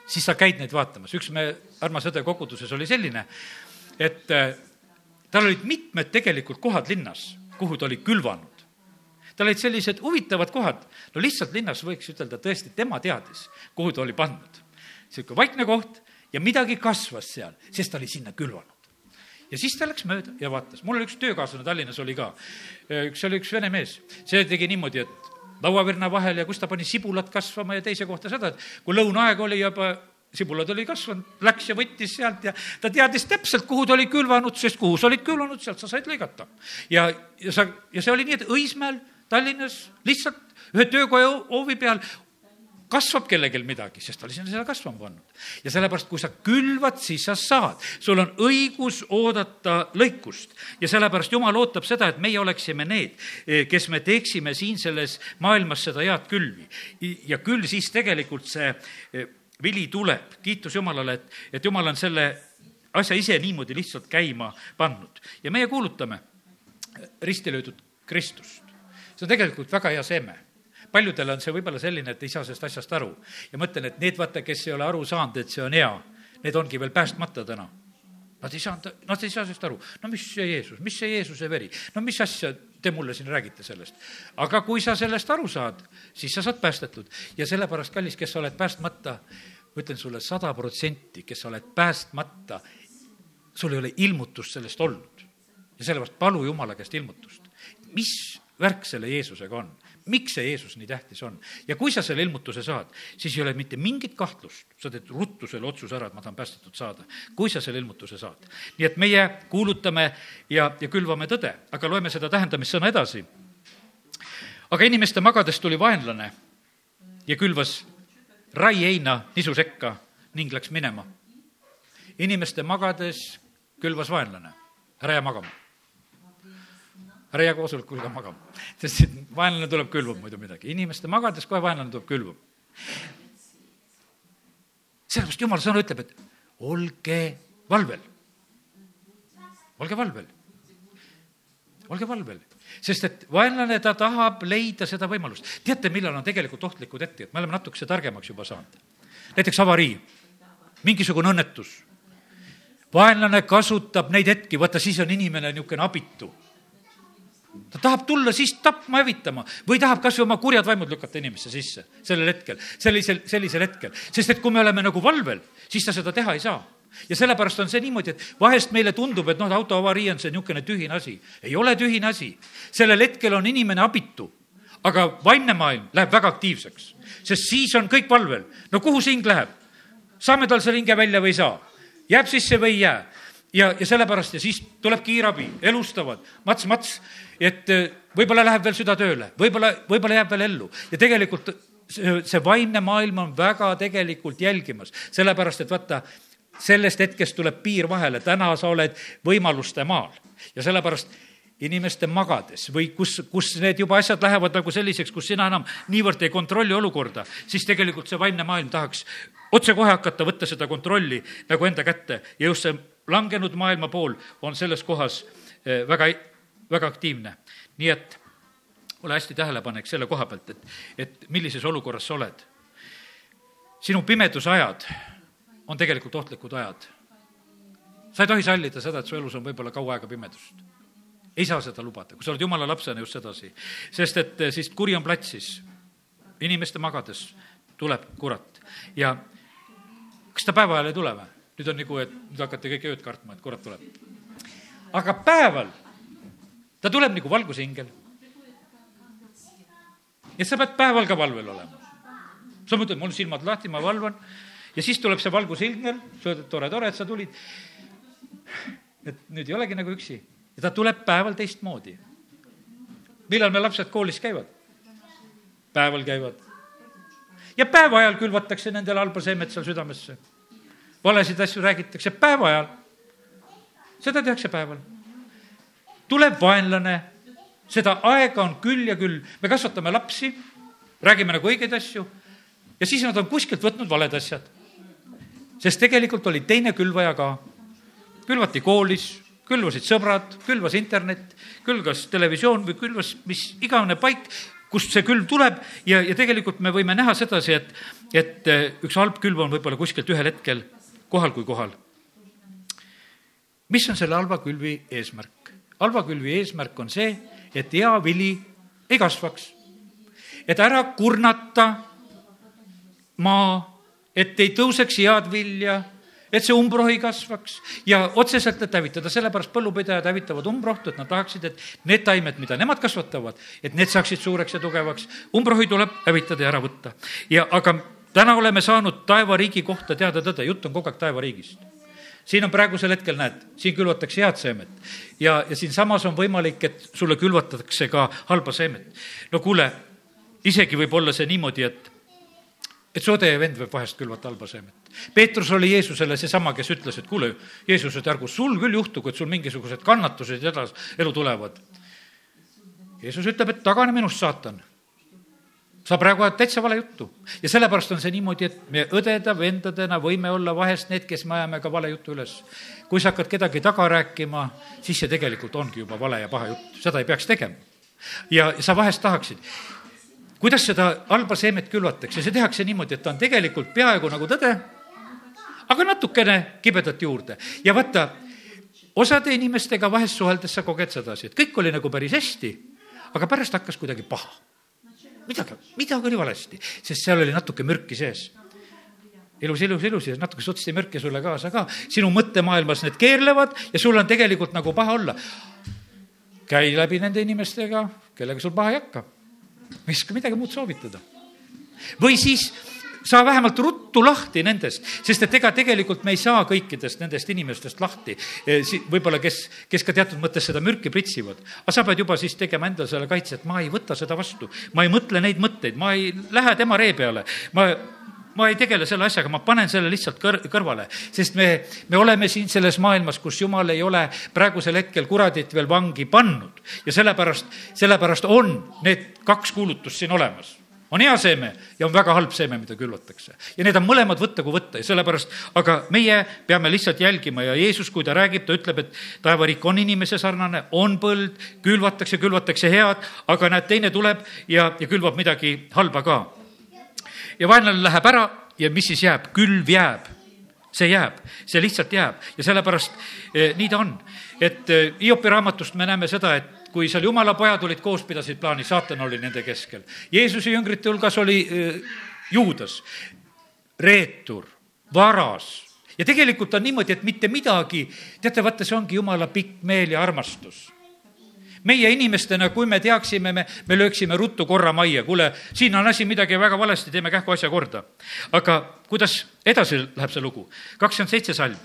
siis sa käid neid vaatamas. üks me armas õde koguduses oli selline, et äh, tal olid mitmed tegelikult kohad linnas, kuhu ta oli külvanud. Tal olid sellised huvitavad kohad, no lihtsalt linnas võiks ütelda, tõesti, tema teadis, kuhu ta oli pannud. Niisugune vaikne koht ja midagi kasvas seal, sest ta oli sinna külvanud. Ja siis ta läks mööda ja vaatas, mul oli üks töökaaslane Tallinnas oli ka, üks oli üks vene mees, see tegi niimoodi, et lauavirna vahel ja kus ta pani sibulat kasvama ja teise kohta seda, et kui lõunaaeg oli juba sibulad oli kasvanud, läks ja võttis sealt ja ta teadis täpselt, kuhu ta oli külvanud, sest kuhu sa olid külvanud, sealt sa said lõigata. ja, ja sa, ja see oli nii, et Õismäel, Tallinnas lihtsalt ühe töökoja hoovi peal kasvab kellelgi midagi, sest ta oli sinna seda kasvama pannud. ja sellepärast, kui sa külvad, siis sa saad. sul on õigus oodata lõikust ja sellepärast Jumal ootab seda, et meie oleksime need, kes me teeksime siin selles maailmas seda head külvi. ja küll siis tegelikult see vili tuleb, kiitus Jumalale, et, et Jumal on selle asja ise niimoodi lihtsalt käima pannud. ja meie kuulutame risti löödud Kristust. See on tegelikult väga hea seeme paljudele on see võib-olla selline, et ei saa sellest asjast aru. ja mõtlen, et need, vaata, kes ei ole aru saanud, et see on hea, need ongi veel päästmata täna. Nad ei saanud, nad ei saa sellest aru. no mis see Jeesus, mis see Jeesuse veri, no mis asja te mulle siin räägite sellest. aga kui sa sellest aru saad, siis sa saad päästetud ja sellepärast, kallis, kes sa oled päästmata, ma ütlen sulle sada protsenti, kes sa oled päästmata, sul ei ole ilmutust sellest olnud. ja sellepärast palu Jumala käest ilmutust. mis värk selle Jeesusega on? miks see Jeesus nii tähtis on. ja kui sa selle ilmutuse saad, siis ei ole mitte mingit kahtlust, sa teed ruttu selle otsuse ära, et ma tahan päästetud saada, kui sa selle ilmutuse saad. nii et meie kuulutame ja, ja külvame tõde, aga loeme seda tähendamissõna edasi. aga inimeste magades tuli vaenlane ja külvas raieina nisu sekka ning läks minema. inimeste magades külvas vaenlane, ära jää magama ära jää koosolekul ka magama, sest et vaenlane tuleb külvama muidu midagi, inimeste magades kohe vaenlane tuleb külvama. sellepärast jumala sõna ütleb, et olge valvel. olge valvel. olge valvel, sest et vaenlane, ta tahab leida seda võimalust. teate, millal on tegelikult ohtlikud hetked, me oleme natukese targemaks juba saanud. näiteks avarii, mingisugune õnnetus. vaenlane kasutab neid hetki, vaata siis on inimene niisugune abitu ta tahab tulla siis tapma, hävitama või tahab kas või oma kurjad vaimud lükata inimesse sisse sellel hetkel, sellisel, sellisel hetkel. sest et kui me oleme nagu valvel, siis ta seda teha ei saa. ja sellepärast on see niimoodi, et vahest meile tundub, et noh, autoavarii on see niisugune tühine asi. ei ole tühine asi. sellel hetkel on inimene abitu, aga vaimne maailm läheb väga aktiivseks, sest siis on kõik valvel. no kuhu see hing läheb? saame tal selle hinge välja või ei saa? jääb sisse või ei jää? Ja, ja sellepärast ja siis tuleb kiirabi, elustavad, mats-mats et eh, võib-olla läheb veel süda tööle, võib-olla, võib-olla jääb veel ellu. Ja tegelikult see, see vaimne maailm on väga tegelikult jälgimas, sellepärast et vaata, sellest hetkest tuleb piir vahele, täna sa oled võimaluste maal. Ja sellepärast inimeste magades või kus, kus need juba asjad lähevad nagu selliseks, kus sina enam niivõrd ei kontrolli olukorda, siis tegelikult see vaimne maailm tahaks otsekohe hakata võtta seda kontrolli nagu enda kätte. Ja just see langenud maailma pool on selles kohas eh, väga väga aktiivne. nii et ole hästi tähelepanek selle koha pealt, et, et millises olukorras sa oled. sinu pimedusajad on tegelikult ohtlikud ajad. sa ei tohi sallida seda, et su elus on võib-olla kaua aega pimedust. ei saa seda lubada, kui sa oled jumala lapsena just sedasi. sest et eh, siis kuri on platsis, inimeste magades tuleb kurat ja kas ta päeva ajal ei tule või? Nüüd on nagu, et nüüd hakkate kõik ööd kartma, et kurat tuleb. aga päeval ta tuleb nagu valgusingel. ja sa pead päeval ka valvel olema. sa mõtled, mul silmad lahti, ma valvan ja siis tuleb see valgusingel, sa ütled, tore, tore, et sa tulid. et nüüd ei olegi nagu üksi ja ta tuleb päeval teistmoodi. millal meil lapsed koolis käivad? päeval käivad. ja päeva ajal külvatakse nendele halba seemet seal südamesse. Valesid asju räägitakse päeva ajal. seda tehakse päeval tuleb vaenlane, seda aega on küll ja küll, me kasvatame lapsi, räägime nagu õigeid asju ja siis nad on kuskilt võtnud valed asjad. sest tegelikult oli teine külvaja ka. külvati koolis, külvasid sõbrad, külvas internet, külvas televisioon või külvas mis igavene paik, kust see külv tuleb ja, ja tegelikult me võime näha sedasi, et, et eh, üks halb külv on võib-olla kuskilt ühel hetkel kohal kui kohal. mis on selle halva külvi eesmärk? halvakülvi eesmärk on see, et hea vili ei kasvaks. et ära kurnata maa et ei tõuseks head vilja et see umbrohi kasvaks ja otseselt, et hävitada, sellepärast põllupidajad hävitavad umbrohtu, et nad tahaksid, et need taimed, mida nemad kasvatavad, et need saaksid suureks ja tugevaks. umbrohi tuleb hävitada ja ära võtta. ja aga täna oleme saanud taevariigi kohta teada tõde, jutt on kogu aeg taevariigist siin on praegusel hetkel, näed, siin külvatakse head seemet ja, ja siinsamas on võimalik, et sulle külvatatakse ka halba seemet. no kuule, isegi võib olla see niimoodi, et et su õde ja vend võib vahest külvata halba seemet. Peetrus oli Jeesusele seesama, kes ütles, et kuule, Jeesus, et ärgu sul küll juhtugu, et sul mingisugused kannatused ja edas, elu tulevad. Jeesus ütleb, et tagane minust, saatan. Sa praegu ajad täitsa vale juttu ja sellepärast on see niimoodi, et me õdeda-vendadena võime olla vahest need, kes me ajame ka vale juttu üles. kui sa hakkad kedagi taga rääkima, siis see tegelikult ongi juba vale ja paha jutt, seda ei peaks tegema. ja sa vahest tahaksid kuidas seda halba seemet külvatakse, see tehakse niimoodi, et ta on tegelikult peaaegu nagu tõde, aga natukene kibedat juurde ja vaata, osade inimestega vahest suheldes sa koged sedasi, et kõik oli nagu päris hästi, aga pärast hakkas kuidagi paha. Midagi, midagi oli valesti, sest seal oli natuke mürki sees ilus, ilus, ilus ja natuke sotsti mürke sulle kaasa ka. sinu mõttemaailmas need keerlevad ja sul on tegelikult nagu paha olla. käi läbi nende inimestega, kellega sul paha ei hakka ei oska midagi muud soovitada. või siis saa vähemalt ruttu lahti nendest, sest et ega tegelikult me ei saa kõikidest nendest inimestest lahti. E, võib-olla, kes, kes ka teatud mõttes seda mürki pritsivad. aga sa pead juba siis tegema endale selle kaitse, et ma ei võta seda vastu. ma ei mõtle neid mõtteid, ma ei lähe tema ree peale, ma ma ei tegele selle asjaga, ma panen selle lihtsalt kõr-, kõrvale, sest me, me oleme siin selles maailmas, kus Jumal ei ole praegusel hetkel kuradit veel vangi pannud. ja sellepärast, sellepärast on need kaks kuulutust siin olemas on hea seeme ja on väga halb seeme, mida külvatakse. ja need on mõlemad võtta kui võtta ja sellepärast, aga meie peame lihtsalt jälgima ja Jeesus, kui ta räägib, ta ütleb, et taevariik on inimese sarnane, on põld, külvatakse, külvatakse head, aga näed, teine tuleb ja, ja külvab midagi halba ka ja vaenlane läheb ära ja mis siis jääb? külv jääb. See jääb, see lihtsalt jääb ja sellepärast eh, nii ta on. et eh, Hiopi raamatust me näeme seda, et kui seal jumala pojad olid koos, pidasid plaani, saatan oli nende keskel. Jeesuse jüngrite hulgas oli eh, Juudas, reetur, varas ja tegelikult on niimoodi, et mitte midagi, teate, vaata, see ongi jumala pikk meel ja armastus meie inimestena, kui me teaksime, me, me lööksime ruttu korra majja, kuule, siin on asi midagi väga valesti, teeme kähku asja korda. aga kuidas edasi läheb see lugu? kakskümmend seitse salm.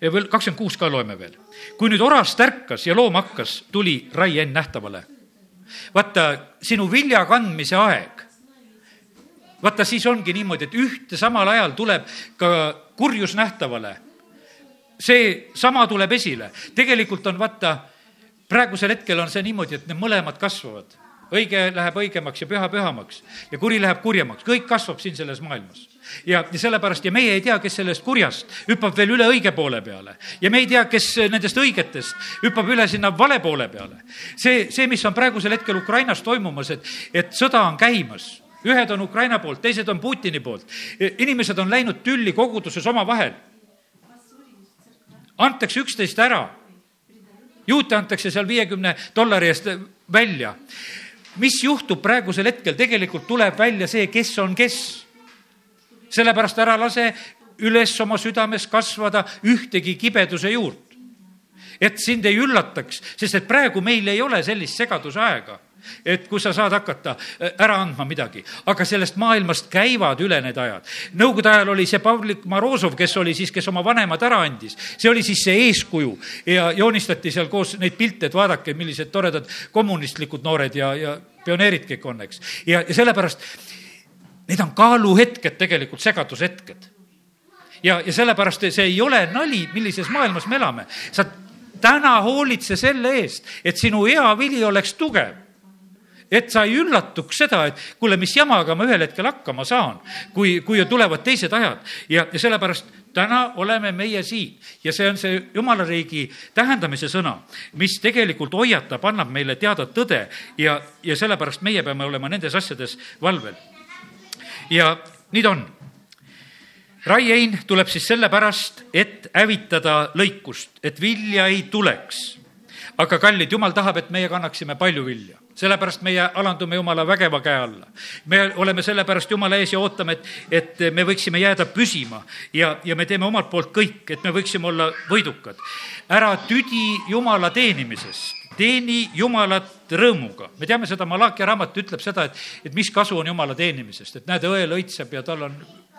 veel kakskümmend kuus ka loeme veel. kui nüüd oras tärkas ja loom hakkas, tuli raie enn nähtavale. vaata, sinu vilja kandmise aeg vaata, siis ongi niimoodi, et ühte samal ajal tuleb ka kurjus nähtavale. see sama tuleb esile. tegelikult on vaata praegusel hetkel on see niimoodi, et need mõlemad kasvavad. õige läheb õigemaks ja püha pühamaks ja kuri läheb kurjemaks, kõik kasvab siin selles maailmas. ja, ja sellepärast ja meie ei tea, kes sellest kurjast hüppab veel üle õige poole peale ja me ei tea, kes nendest õigetest hüppab üle sinna vale poole peale. see, see, mis on praegusel hetkel Ukrainas toimumas, et, et sõda on käimas ühed on Ukraina poolt, teised on Putini poolt. inimesed on läinud tülli koguduses omavahel. antakse üksteist ära juute antakse seal viiekümne dollari eest välja. mis juhtub praegusel hetkel, tegelikult tuleb välja see, kes on kes. sellepärast ära lase üles oma südames kasvada ühtegi kibeduse juurt. et sind ei üllataks, sest et praegu meil ei ole sellist segaduse aega et kus sa saad hakata äh, ära andma midagi. aga sellest maailmast käivad üle need ajad. Nõukogude ajal oli see Pavlik Morozov, kes oli siis, kes oma vanemad ära andis, see oli siis see eeskuju ja joonistati seal koos neid pilte, et vaadake, millised toredad kommunistlikud noored ja, ja pioneerid kõik on, eks. ja, ja sellepärast need on kaaluhetked, tegelikult segadushetked. ja, ja sellepärast see ei ole nali, millises maailmas me elame. sa täna hoolitse selle eest, et sinu hea vili oleks tugev et sa ei üllatuks seda, et kuule, mis jamaga ma ühel hetkel hakkama saan, kui, kui tulevad teised ajad ja, ja sellepärast täna oleme meie siin ja see on see jumala riigi tähendamise sõna, mis tegelikult hoiatab, annab meile teada tõde ja, ja sellepärast meie peame olema nendes asjades valvel. ja nii ta on. raiein tuleb siis sellepärast, et hävitada lõikust, et vilja ei tuleks. aga kallid, jumal tahab, et meie kannaksime palju vilja sellepärast meie alandume Jumala vägeva käe alla. me oleme sellepärast Jumala ees ja ootame, et, et me võiksime jääda püsima ja, ja me teeme omalt poolt kõik, et me võiksime olla võidukad. ära tüdi Jumala teenimisest, teeni Jumalat rõõmuga. me teame seda, Malachi raamat ütleb seda, et, et mis kasu on Jumala teenimisest, et näed, õel õitseb ja tal on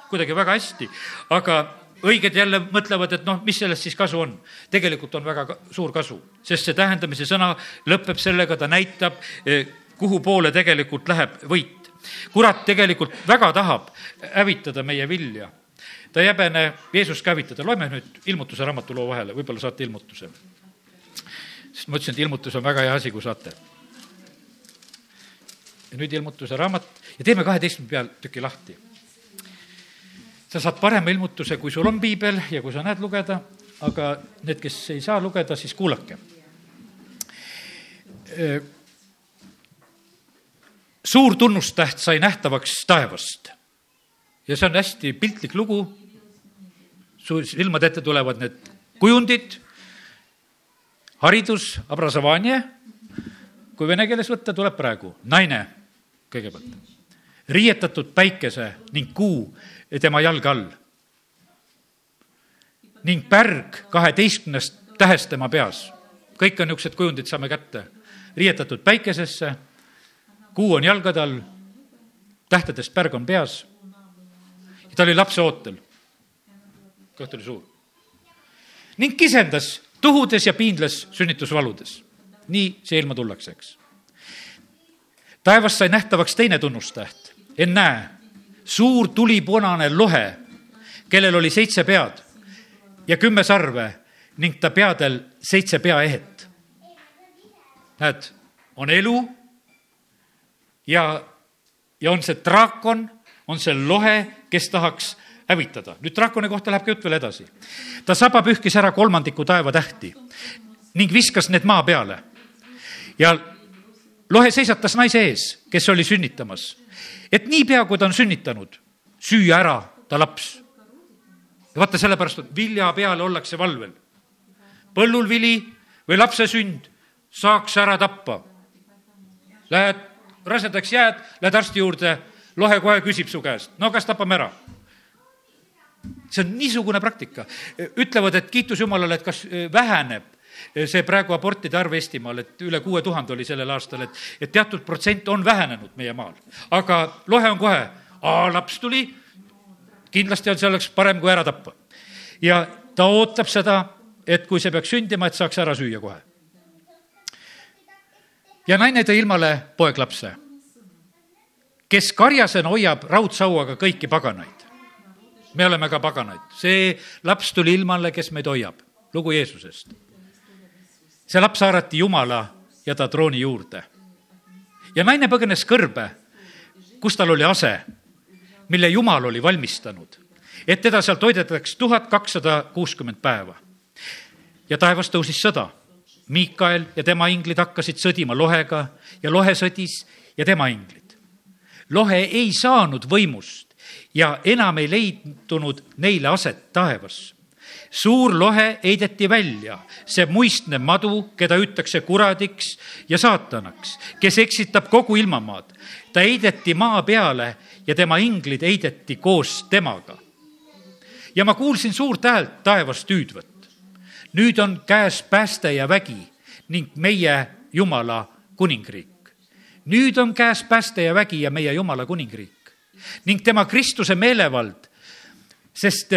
kuidagi väga hästi, aga õiged jälle mõtlevad, et noh, mis sellest siis kasu on. tegelikult on väga suur kasu, sest see tähendamise sõna lõpeb sellega, ta näitab, eh, kuhu poole tegelikult läheb võit. kurat tegelikult väga tahab hävitada meie vilja. ta ei häbene Jeesust ka hävitada, loeme nüüd ilmutuse raamatu loo vahele, võib-olla saate ilmutuse. sest ma ütlesin, et ilmutus on väga hea asi, kui saate. ja nüüd ilmutuse raamat ja teeme kaheteistkümne peatüki lahti sa saad parema ilmutuse, kui sul on piibel ja kui sa näed lugeda, aga need, kes ei saa lugeda, siis kuulake. suur tunnustäht sai nähtavaks taevast ja see on hästi piltlik lugu. su silmade ette tulevad need kujundid, haridus, abrazovanje, kui vene keeles võtta, tuleb praegu naine kõigepealt, riietatud päikese ning kuu tema jalge all. ning pärg kaheteistkümnest tähest tema peas. kõik on niisugused kujundid, saame kätte. riietatud päikesesse, kuu on jalgade all, tähtedest pärg on peas. ta oli lapse ootel. kõht oli suur. ning kisendas tuhudes ja piinles sünnitusvaludes. nii see ilma tullakse, eks. taevas sai nähtavaks teine tunnustäht. ennäe suur tulipunane lohe, kellel oli seitse pead ja kümme sarve ning ta peadel seitse peaehet. näed, on elu ja, ja on see draakon, on see lohe, kes tahaks hävitada. nüüd draakoni kohta läheb ka jutt veel edasi. ta saba pühkis ära kolmandiku taevatähti ning viskas need maa peale. ja lohe seisatas naise ees, kes oli sünnitamas et niipea, kui ta on sünnitanud, süüa ära ta laps. ja vaata, sellepärast, et vilja peale ollakse valvel. põllul vili või lapse sünd saaks ära tappa. Lähed rasedaks jääd, lähed arsti juurde, lohe kohe küsib su käest, no kas tapame ära? see on niisugune praktika. ütlevad, et kiitus Jumalale, et kas väheneb see praegu abortide arv Eestimaal, et üle kuue tuhande oli sellel aastal, et, et teatud protsent on vähenenud meie maal. aga lohe on kohe, laps tuli, kindlasti on, see oleks parem kui ära tappa. ja ta ootab seda, et kui see peaks sündima, et saaks ära süüa kohe. ja naine tõi ilmale poeglapse, kes karjasena hoiab raudsauaga kõiki paganaid. me oleme ka paganaid, see laps tuli ilmale, kes meid hoiab, lugu Jeesusest see laps haarati Jumala ja ta trooni juurde. ja naine põgenes kõrbe, kus tal oli ase, mille Jumal oli valmistanud, et teda seal toidetaks tuhat kakssada kuuskümmend päeva. ja taevas tõusis sõda. Miikael ja tema inglid hakkasid sõdima lohega ja lohe sõdis ja tema inglid. lohe ei saanud võimust ja enam ei leidunud neile aset taevas suur lohe heideti välja, see muistne madu, keda hüütakse kuradiks ja saatanaks, kes eksitab kogu ilmamaad. ta heideti maa peale ja tema inglid heideti koos temaga. ja ma kuulsin suurt häält taevast hüüdvat. nüüd on käes pääste ja vägi ning meie Jumala kuningriik. nüüd on käes pääste ja vägi ja meie Jumala kuningriik ning tema Kristuse meelevald, sest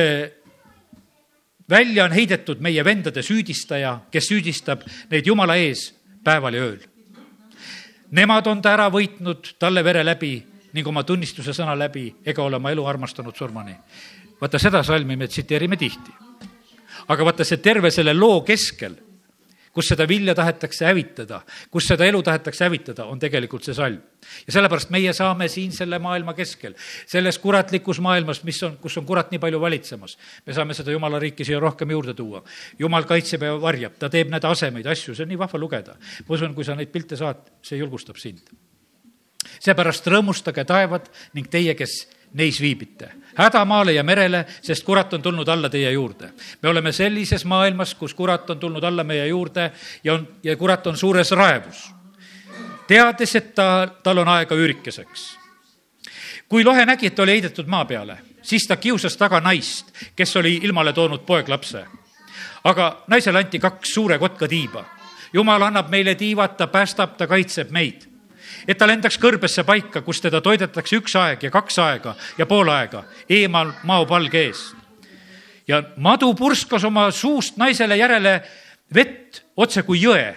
välja on heidetud meie vendade süüdistaja, kes süüdistab neid Jumala ees päeval ja ööl. Nemad on ta ära võitnud talle vere läbi ning oma tunnistuse sõna läbi ega ole oma elu armastanud surmani. vaata, seda salmi me tsiteerime tihti. aga vaata, see terve selle loo keskel kus seda vilja tahetakse hävitada, kus seda elu tahetakse hävitada, on tegelikult see salm. ja sellepärast meie saame siin selle maailma keskel, selles kuratlikus maailmas, mis on, kus on kurat nii palju valitsemas, me saame seda jumala riiki siia rohkem juurde tuua. jumal kaitseb ja varjab, ta teeb need asemeid, asju, see on nii vahva lugeda. ma usun, kui sa neid pilte saad, see julgustab sind. seepärast rõõmustage taevad ning teie, kes neis viibite. häda maale ja merele, sest kurat on tulnud alla teie juurde. me oleme sellises maailmas, kus kurat on tulnud alla meie juurde ja on, ja kurat on suures raevus. teades, et ta, tal on aega üürikeseks. kui lohe nägi, et oli heidetud maa peale, siis ta kiusas taga naist, kes oli ilmale toonud poeglapse. aga naisele anti kaks suure kotka tiiba. jumal annab meile tiivad, ta päästab, ta kaitseb meid et ta lendaks kõrbesse paika, kus teda toidetakse üks aeg ja kaks aega ja pool aega eemal maopalge ees. ja madu purskas oma suust naisele järele vett otse kui jõe,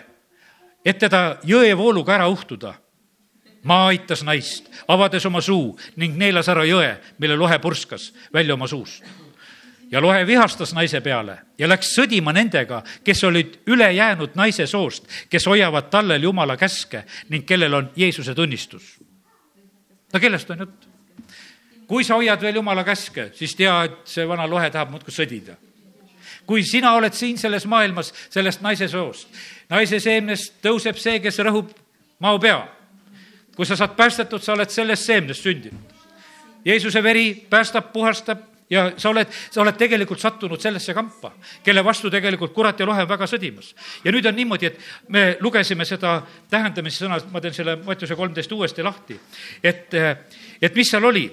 et teda jõevooluga ära uhtuda. maa aitas naist, avades oma suu ning neelas ära jõe, mille lohe purskas välja oma suust ja lohe vihastas naise peale ja läks sõdima nendega, kes olid ülejäänud naise soost, kes hoiavad tallel Jumala käske ning kellel on Jeesuse tunnistus. no kellest on jutt? kui sa hoiad veel Jumala käske, siis tea, et see vana lohe tahab muudkui sõdida kui sina oled siin selles maailmas sellest naise soost, naise seemnest tõuseb see, kes rõhub mao pea. kui sa saad päästetud, sa oled sellest seemnest sündinud. Jeesuse veri päästab, puhastab ja sa oled, sa oled tegelikult sattunud sellesse kampa, kelle vastu tegelikult kurat ja lohe on väga sõdimas. ja nüüd on niimoodi, et me lugesime seda tähendamise sõna, ma teen selle Mattiuse kolmteist uuesti lahti, et, et mis seal oli.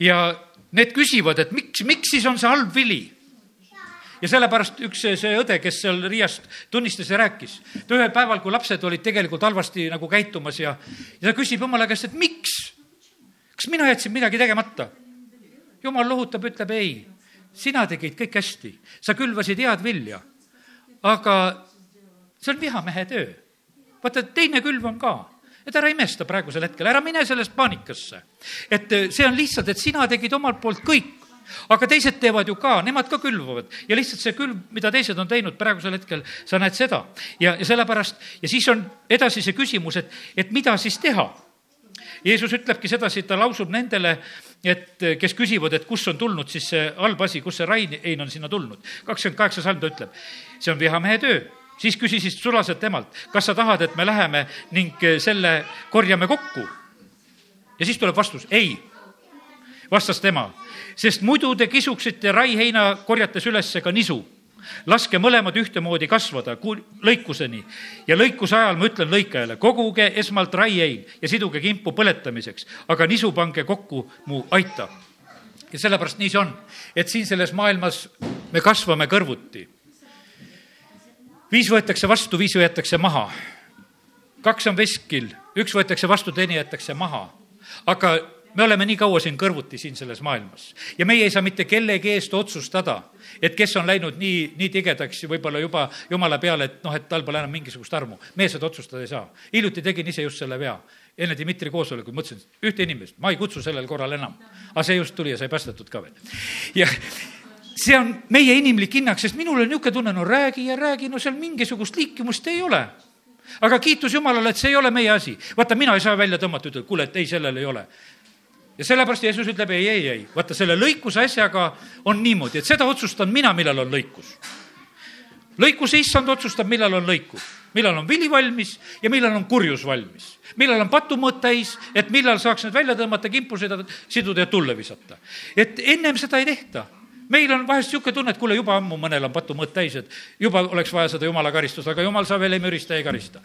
ja need küsivad, et miks, miks siis on see halb vili ja sellepärast üks see õde, kes seal Riiast tunnistas ja rääkis, ta ühel päeval, kui lapsed olid tegelikult halvasti nagu käitumas ja, ja ta küsib jumala käest, et miks? kas mina jätsin midagi tegemata? Jumal lohutab, ütleb ei, sina tegid kõik hästi, sa külvasid head vilja. aga see on vihamehe töö. vaata, teine külv on ka et ära imesta praegusel hetkel, ära mine sellest paanikasse. et see on lihtsalt, et sina tegid omalt poolt kõik aga teised teevad ju ka, nemad ka külvavad ja lihtsalt see külv, mida teised on teinud praegusel hetkel, sa näed seda ja, ja sellepärast ja siis on edasi see küsimus, et, et mida siis teha. Jeesus ütlebki sedasi, ta lausub nendele, et kes küsivad, et kust on tulnud siis see halb asi, kust see Rain Ein on sinna tulnud. kakskümmend kaheksa salm ta ütleb, see on vihamehe töö siis küsisid sulased temalt, kas sa tahad, et me läheme ning selle korjame kokku? ja siis tuleb vastus, ei, vastas tema sest muidu te kisuksite raiheina korjates üles ka nisu. Laske mõlemad ühtemoodi kasvada ku-, lõikuseni ja lõikuse ajal ma ütlen lõikajale, koguge esmalt raiein ja siduge kimpu põletamiseks, aga nisu pange kokku mu aita. ja sellepärast nii see on, et siin selles maailmas me kasvame kõrvuti. viis võetakse vastu, viis võetakse maha. kaks on veskil, üks võetakse vastu, teine jäetakse maha. aga me oleme nii kaua siin kõrvuti siin selles maailmas ja meie ei saa mitte kellegi eest otsustada, et kes on läinud nii, nii tigedaks võib-olla juba jumala peale, et noh, et tal pole enam mingisugust armu. meie seda otsustada ei saa. hiljuti tegin ise just selle vea. enne Dmitri koosolekut mõtlesin, ühte inimest ma ei kutsu sellel korral enam. aga see just tuli ja sai päästetud ka veel. ja see on meie inimlik hinnang, sest minul on niisugune tunne, no räägi ja räägi, no seal mingisugust liikimust ei ole aga kiitus Jumalale, et see ei ole meie asi. vaata, mina ei saa välja tõmmata, ütelda, kuule, et ei, sellel ei ole ja sellepärast Jeesus ütleb ei, ei, ei, vaata selle lõikuse asjaga on niimoodi, et seda otsustan mina, millal on lõikus. lõikuse issand otsustab, millal on lõikus, millal on vili valmis ja millal on kurjus valmis. millal on patumõõt täis, et millal saaks need välja tõmmata, kimpu seda siduda ja tulle visata. et ennem seda ei tehta meil on vahest niisugune tunne, et kuule, juba ammu mõnel on patumõõt täis, et juba oleks vaja seda jumala karistust, aga jumal, sa veel ei mürista, ei karista.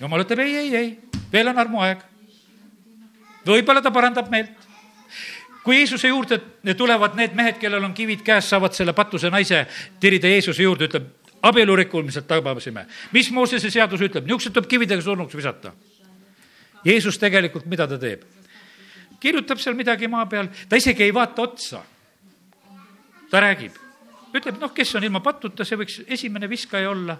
jumal ütleb ei, ei, ei, veel on armuaeg võib-olla ta parandab meelt. kui Jeesuse juurde tulevad need mehed, kellel on kivid käes, saavad selle patuse naise tirida Jeesuse juurde, ütleb, abielu rikkumiselt tabasime. mis Moosese seadus ütleb, niisugused tuleb kividega surnuks visata. Jeesus tegelikult, mida ta teeb? kirjutab seal midagi maa peal, ta isegi ei vaata otsa. ta räägib, ütleb, noh, kes on ilma patuta, see võiks esimene viskaja olla.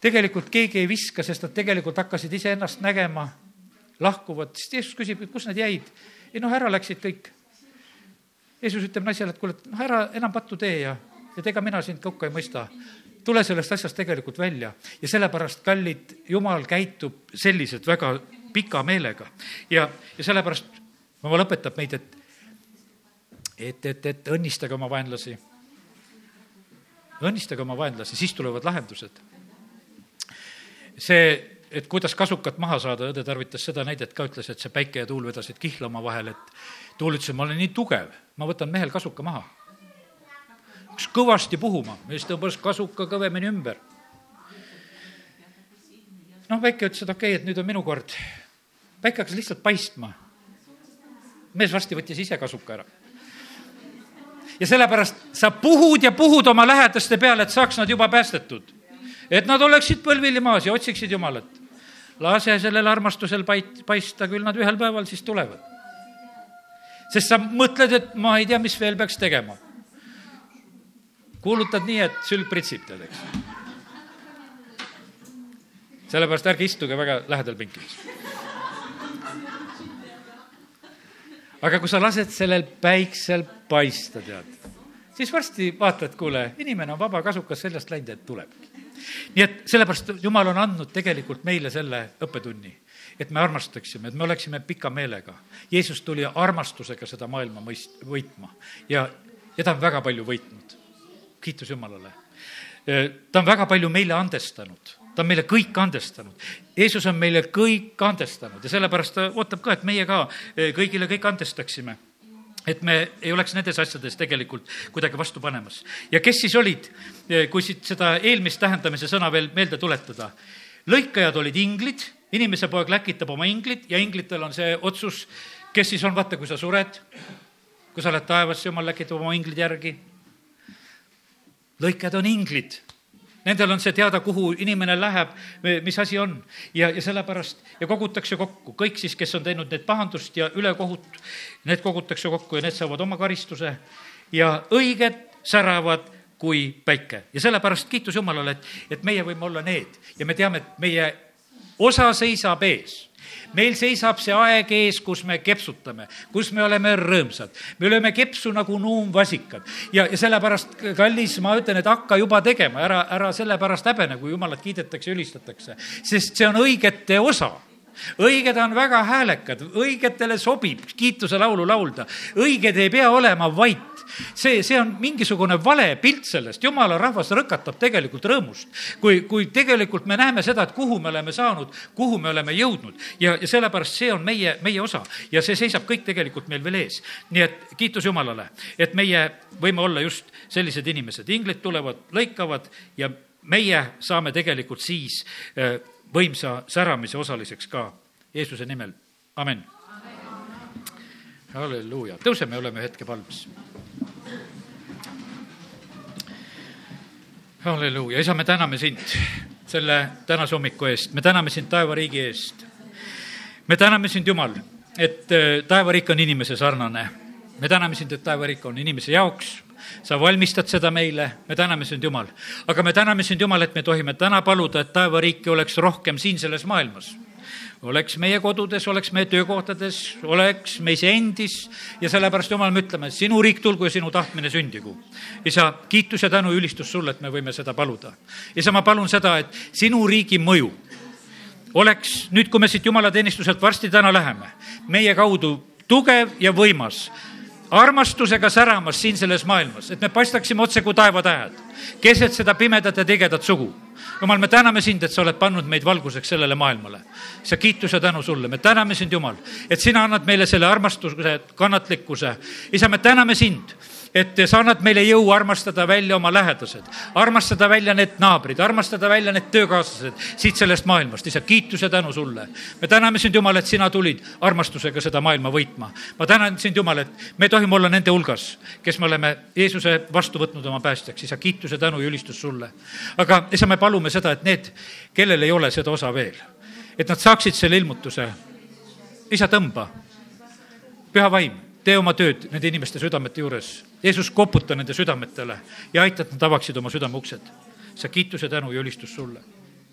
tegelikult keegi ei viska, sest nad tegelikult hakkasid iseennast nägema lahkuvad, siis Jeesus küsib, et kus nad jäid. ei noh, ära läksid kõik. Jeesus ütleb naisele, et kuule, noh, ära enam pattu tee ja, et ega mina sind hukka ei mõista. tule sellest asjast tegelikult välja ja sellepärast, kallid, Jumal käitub selliselt väga pika meelega ja, ja sellepärast Jumal õpetab meid, et et, et, et õnnistage oma vaenlasi. õnnistage oma vaenlasi, siis tulevad lahendused. see et kuidas kasukat maha saada, õde tarvitas seda näidet ka, ütles, et see päike ja tuul vedasid kihla omavahel, et tuul ütles, et ma olen nii tugev, ma võtan mehel kasuka maha. hakkas kõvasti puhuma, mees tõmbas kasuka kõvemini ümber. noh, väike ütles, et okei okay,, et nüüd on minu kord. väike hakkas lihtsalt paistma. mees varsti võttis ise kasuka ära. ja sellepärast sa puhud ja puhud oma lähedaste peale, et saaks nad juba päästetud. et nad oleksid põlvili maas ja otsiksid Jumalat. Lase sellel armastusel pait-, paista, küll nad ühel päeval siis tulevad. sest sa mõtled, et ma ei tea, mis veel peaks tegema. kuulutad nii, et sülg pritsib, tead, eks sellepärast ärge istuge väga lähedal pinkides. aga kui sa lased sellel päiksel paista, tead, siis varsti vaatad, kuule, inimene on vaba kasukas seljast läinud, et tulebki. nii et sellepärast Jumal on andnud tegelikult meile selle õppetunni, et me armastaksime, et me oleksime pika meelega. Jeesus tuli armastusega seda maailma mõist-, võitma ja, ja ta on väga palju võitnud. kiitus Jumalale. ta on väga palju meile andestanud ta on meile kõik andestanud. Jeesus on meile kõik andestanud ja sellepärast ta ootab ka, et meie ka kõigile kõik andestaksime et me ei oleks nendes asjades tegelikult kuidagi vastu panemas. ja kes siis olid, kui siit seda eelmist tähendamise sõna veel meelde tuletada? lõikajad olid inglid, inimese poeg läkitab oma inglit ja inglitel on see otsus, kes siis on, vaata, kui sa sured, kui sa oled taevas, jumal läkitab oma inglid järgi. lõikajad on inglid Nendel on see teada, kuhu inimene läheb, mis asi on. ja, ja sellepärast ja kogutakse kokku. Kõik siis, kes on teinud need pahandust ja ülekohut, need kogutakse kokku ja need saavad oma karistuse. Ja õiged säravad kui päike. Ja sellepärast kiitus Jumalale, et, et meie võime olla need. Ja me teame, et meie osa seisab ees meil seisab see aeg ees, kus me kepsutame, kus me oleme rõõmsad. me lööme kepsu nagu nuumvasikad. Ja, ja sellepärast, kallis, ma ütlen, et hakka juba tegema, ära, ära sellepärast häbene, kui jumalat kiidetakse ülistatakse, sest see on õigete osa õiged on väga häälekad, õigetele sobib kiituse laulu laulda, õiged ei pea olema vait. See, see on mingisugune vale pilt sellest, jumala rahvas rõkatab tegelikult rõõmust. kui, kui tegelikult me näeme seda, et kuhu me oleme saanud, kuhu me oleme jõudnud. Ja, ja sellepärast see on meie, meie osa. Ja see seisab kõik tegelikult meil veel ees. nii et kiitus Jumalale, et meie võime olla just sellised inimesed, inglid tulevad, lõikavad ja meie saame tegelikult siis äh, võimsa säramise osaliseks ka Jeesuse nimel, amen. Halleluuja, tõuseme, oleme hetke palves halleluuja, isa, me täname sind selle tänase hommiku eest, me täname sind taevariigi eest. me täname sind, Jumal, et äh, taevariik on inimese sarnane. me täname sind, et taevariik on inimese jaoks, sa valmistad seda meile, me täname sind, Jumal. aga me täname sind, Jumal, et me tohime täna paluda, et taevariiki oleks rohkem siin selles maailmas oleks meie kodudes, oleks meie töökohtades, oleks meis endis ja sellepärast, Jumal, me ütleme, sinu riik tulgu ja sinu tahtmine sündigu. isa, kiitus ja tänu, ülistus sulle, et me võime seda paluda. isa, ma palun seda, et sinu riigi mõju oleks nüüd, kui me siit jumalateenistuselt varsti täna läheme, meie kaudu tugev ja võimas armastusega säramas siin selles maailmas, et me paistaksime otse kui taevatähed keset seda pimedat ja tigedat sugu. jumal, me täname sind, et sa oled pannud meid valguseks sellele maailmale. sa kiitus ja tänu sulle, me täname sind, Jumal, et sina annad meile selle armastuse, kannatlikkuse. isa, me täname sind et sa annad meile jõu armastada välja oma lähedased, armastada välja need naabrid, armastada välja need töökaaslased siit sellest maailmast. isa, kiitus ja tänu sulle. me täname sind, Jumal, et sina tulid armastusega seda maailma võitma. ma tänan sind, Jumal, et me tohime olla nende hulgas, kes me oleme Jeesuse vastu võtnud oma päästjaks. isa, kiitus ja tänu ja ülistus sulle. aga isa, me palume seda, et need, kellel ei ole seda osa veel, et nad saaksid selle ilmutuse. isa, tõmba, püha vaim tee oma tööd nende inimeste südamete juures. Jeesus, koputa nende südametele ja aita, et nad avaksid oma südame uksed. sa kiituse, tänu ja ülistus sulle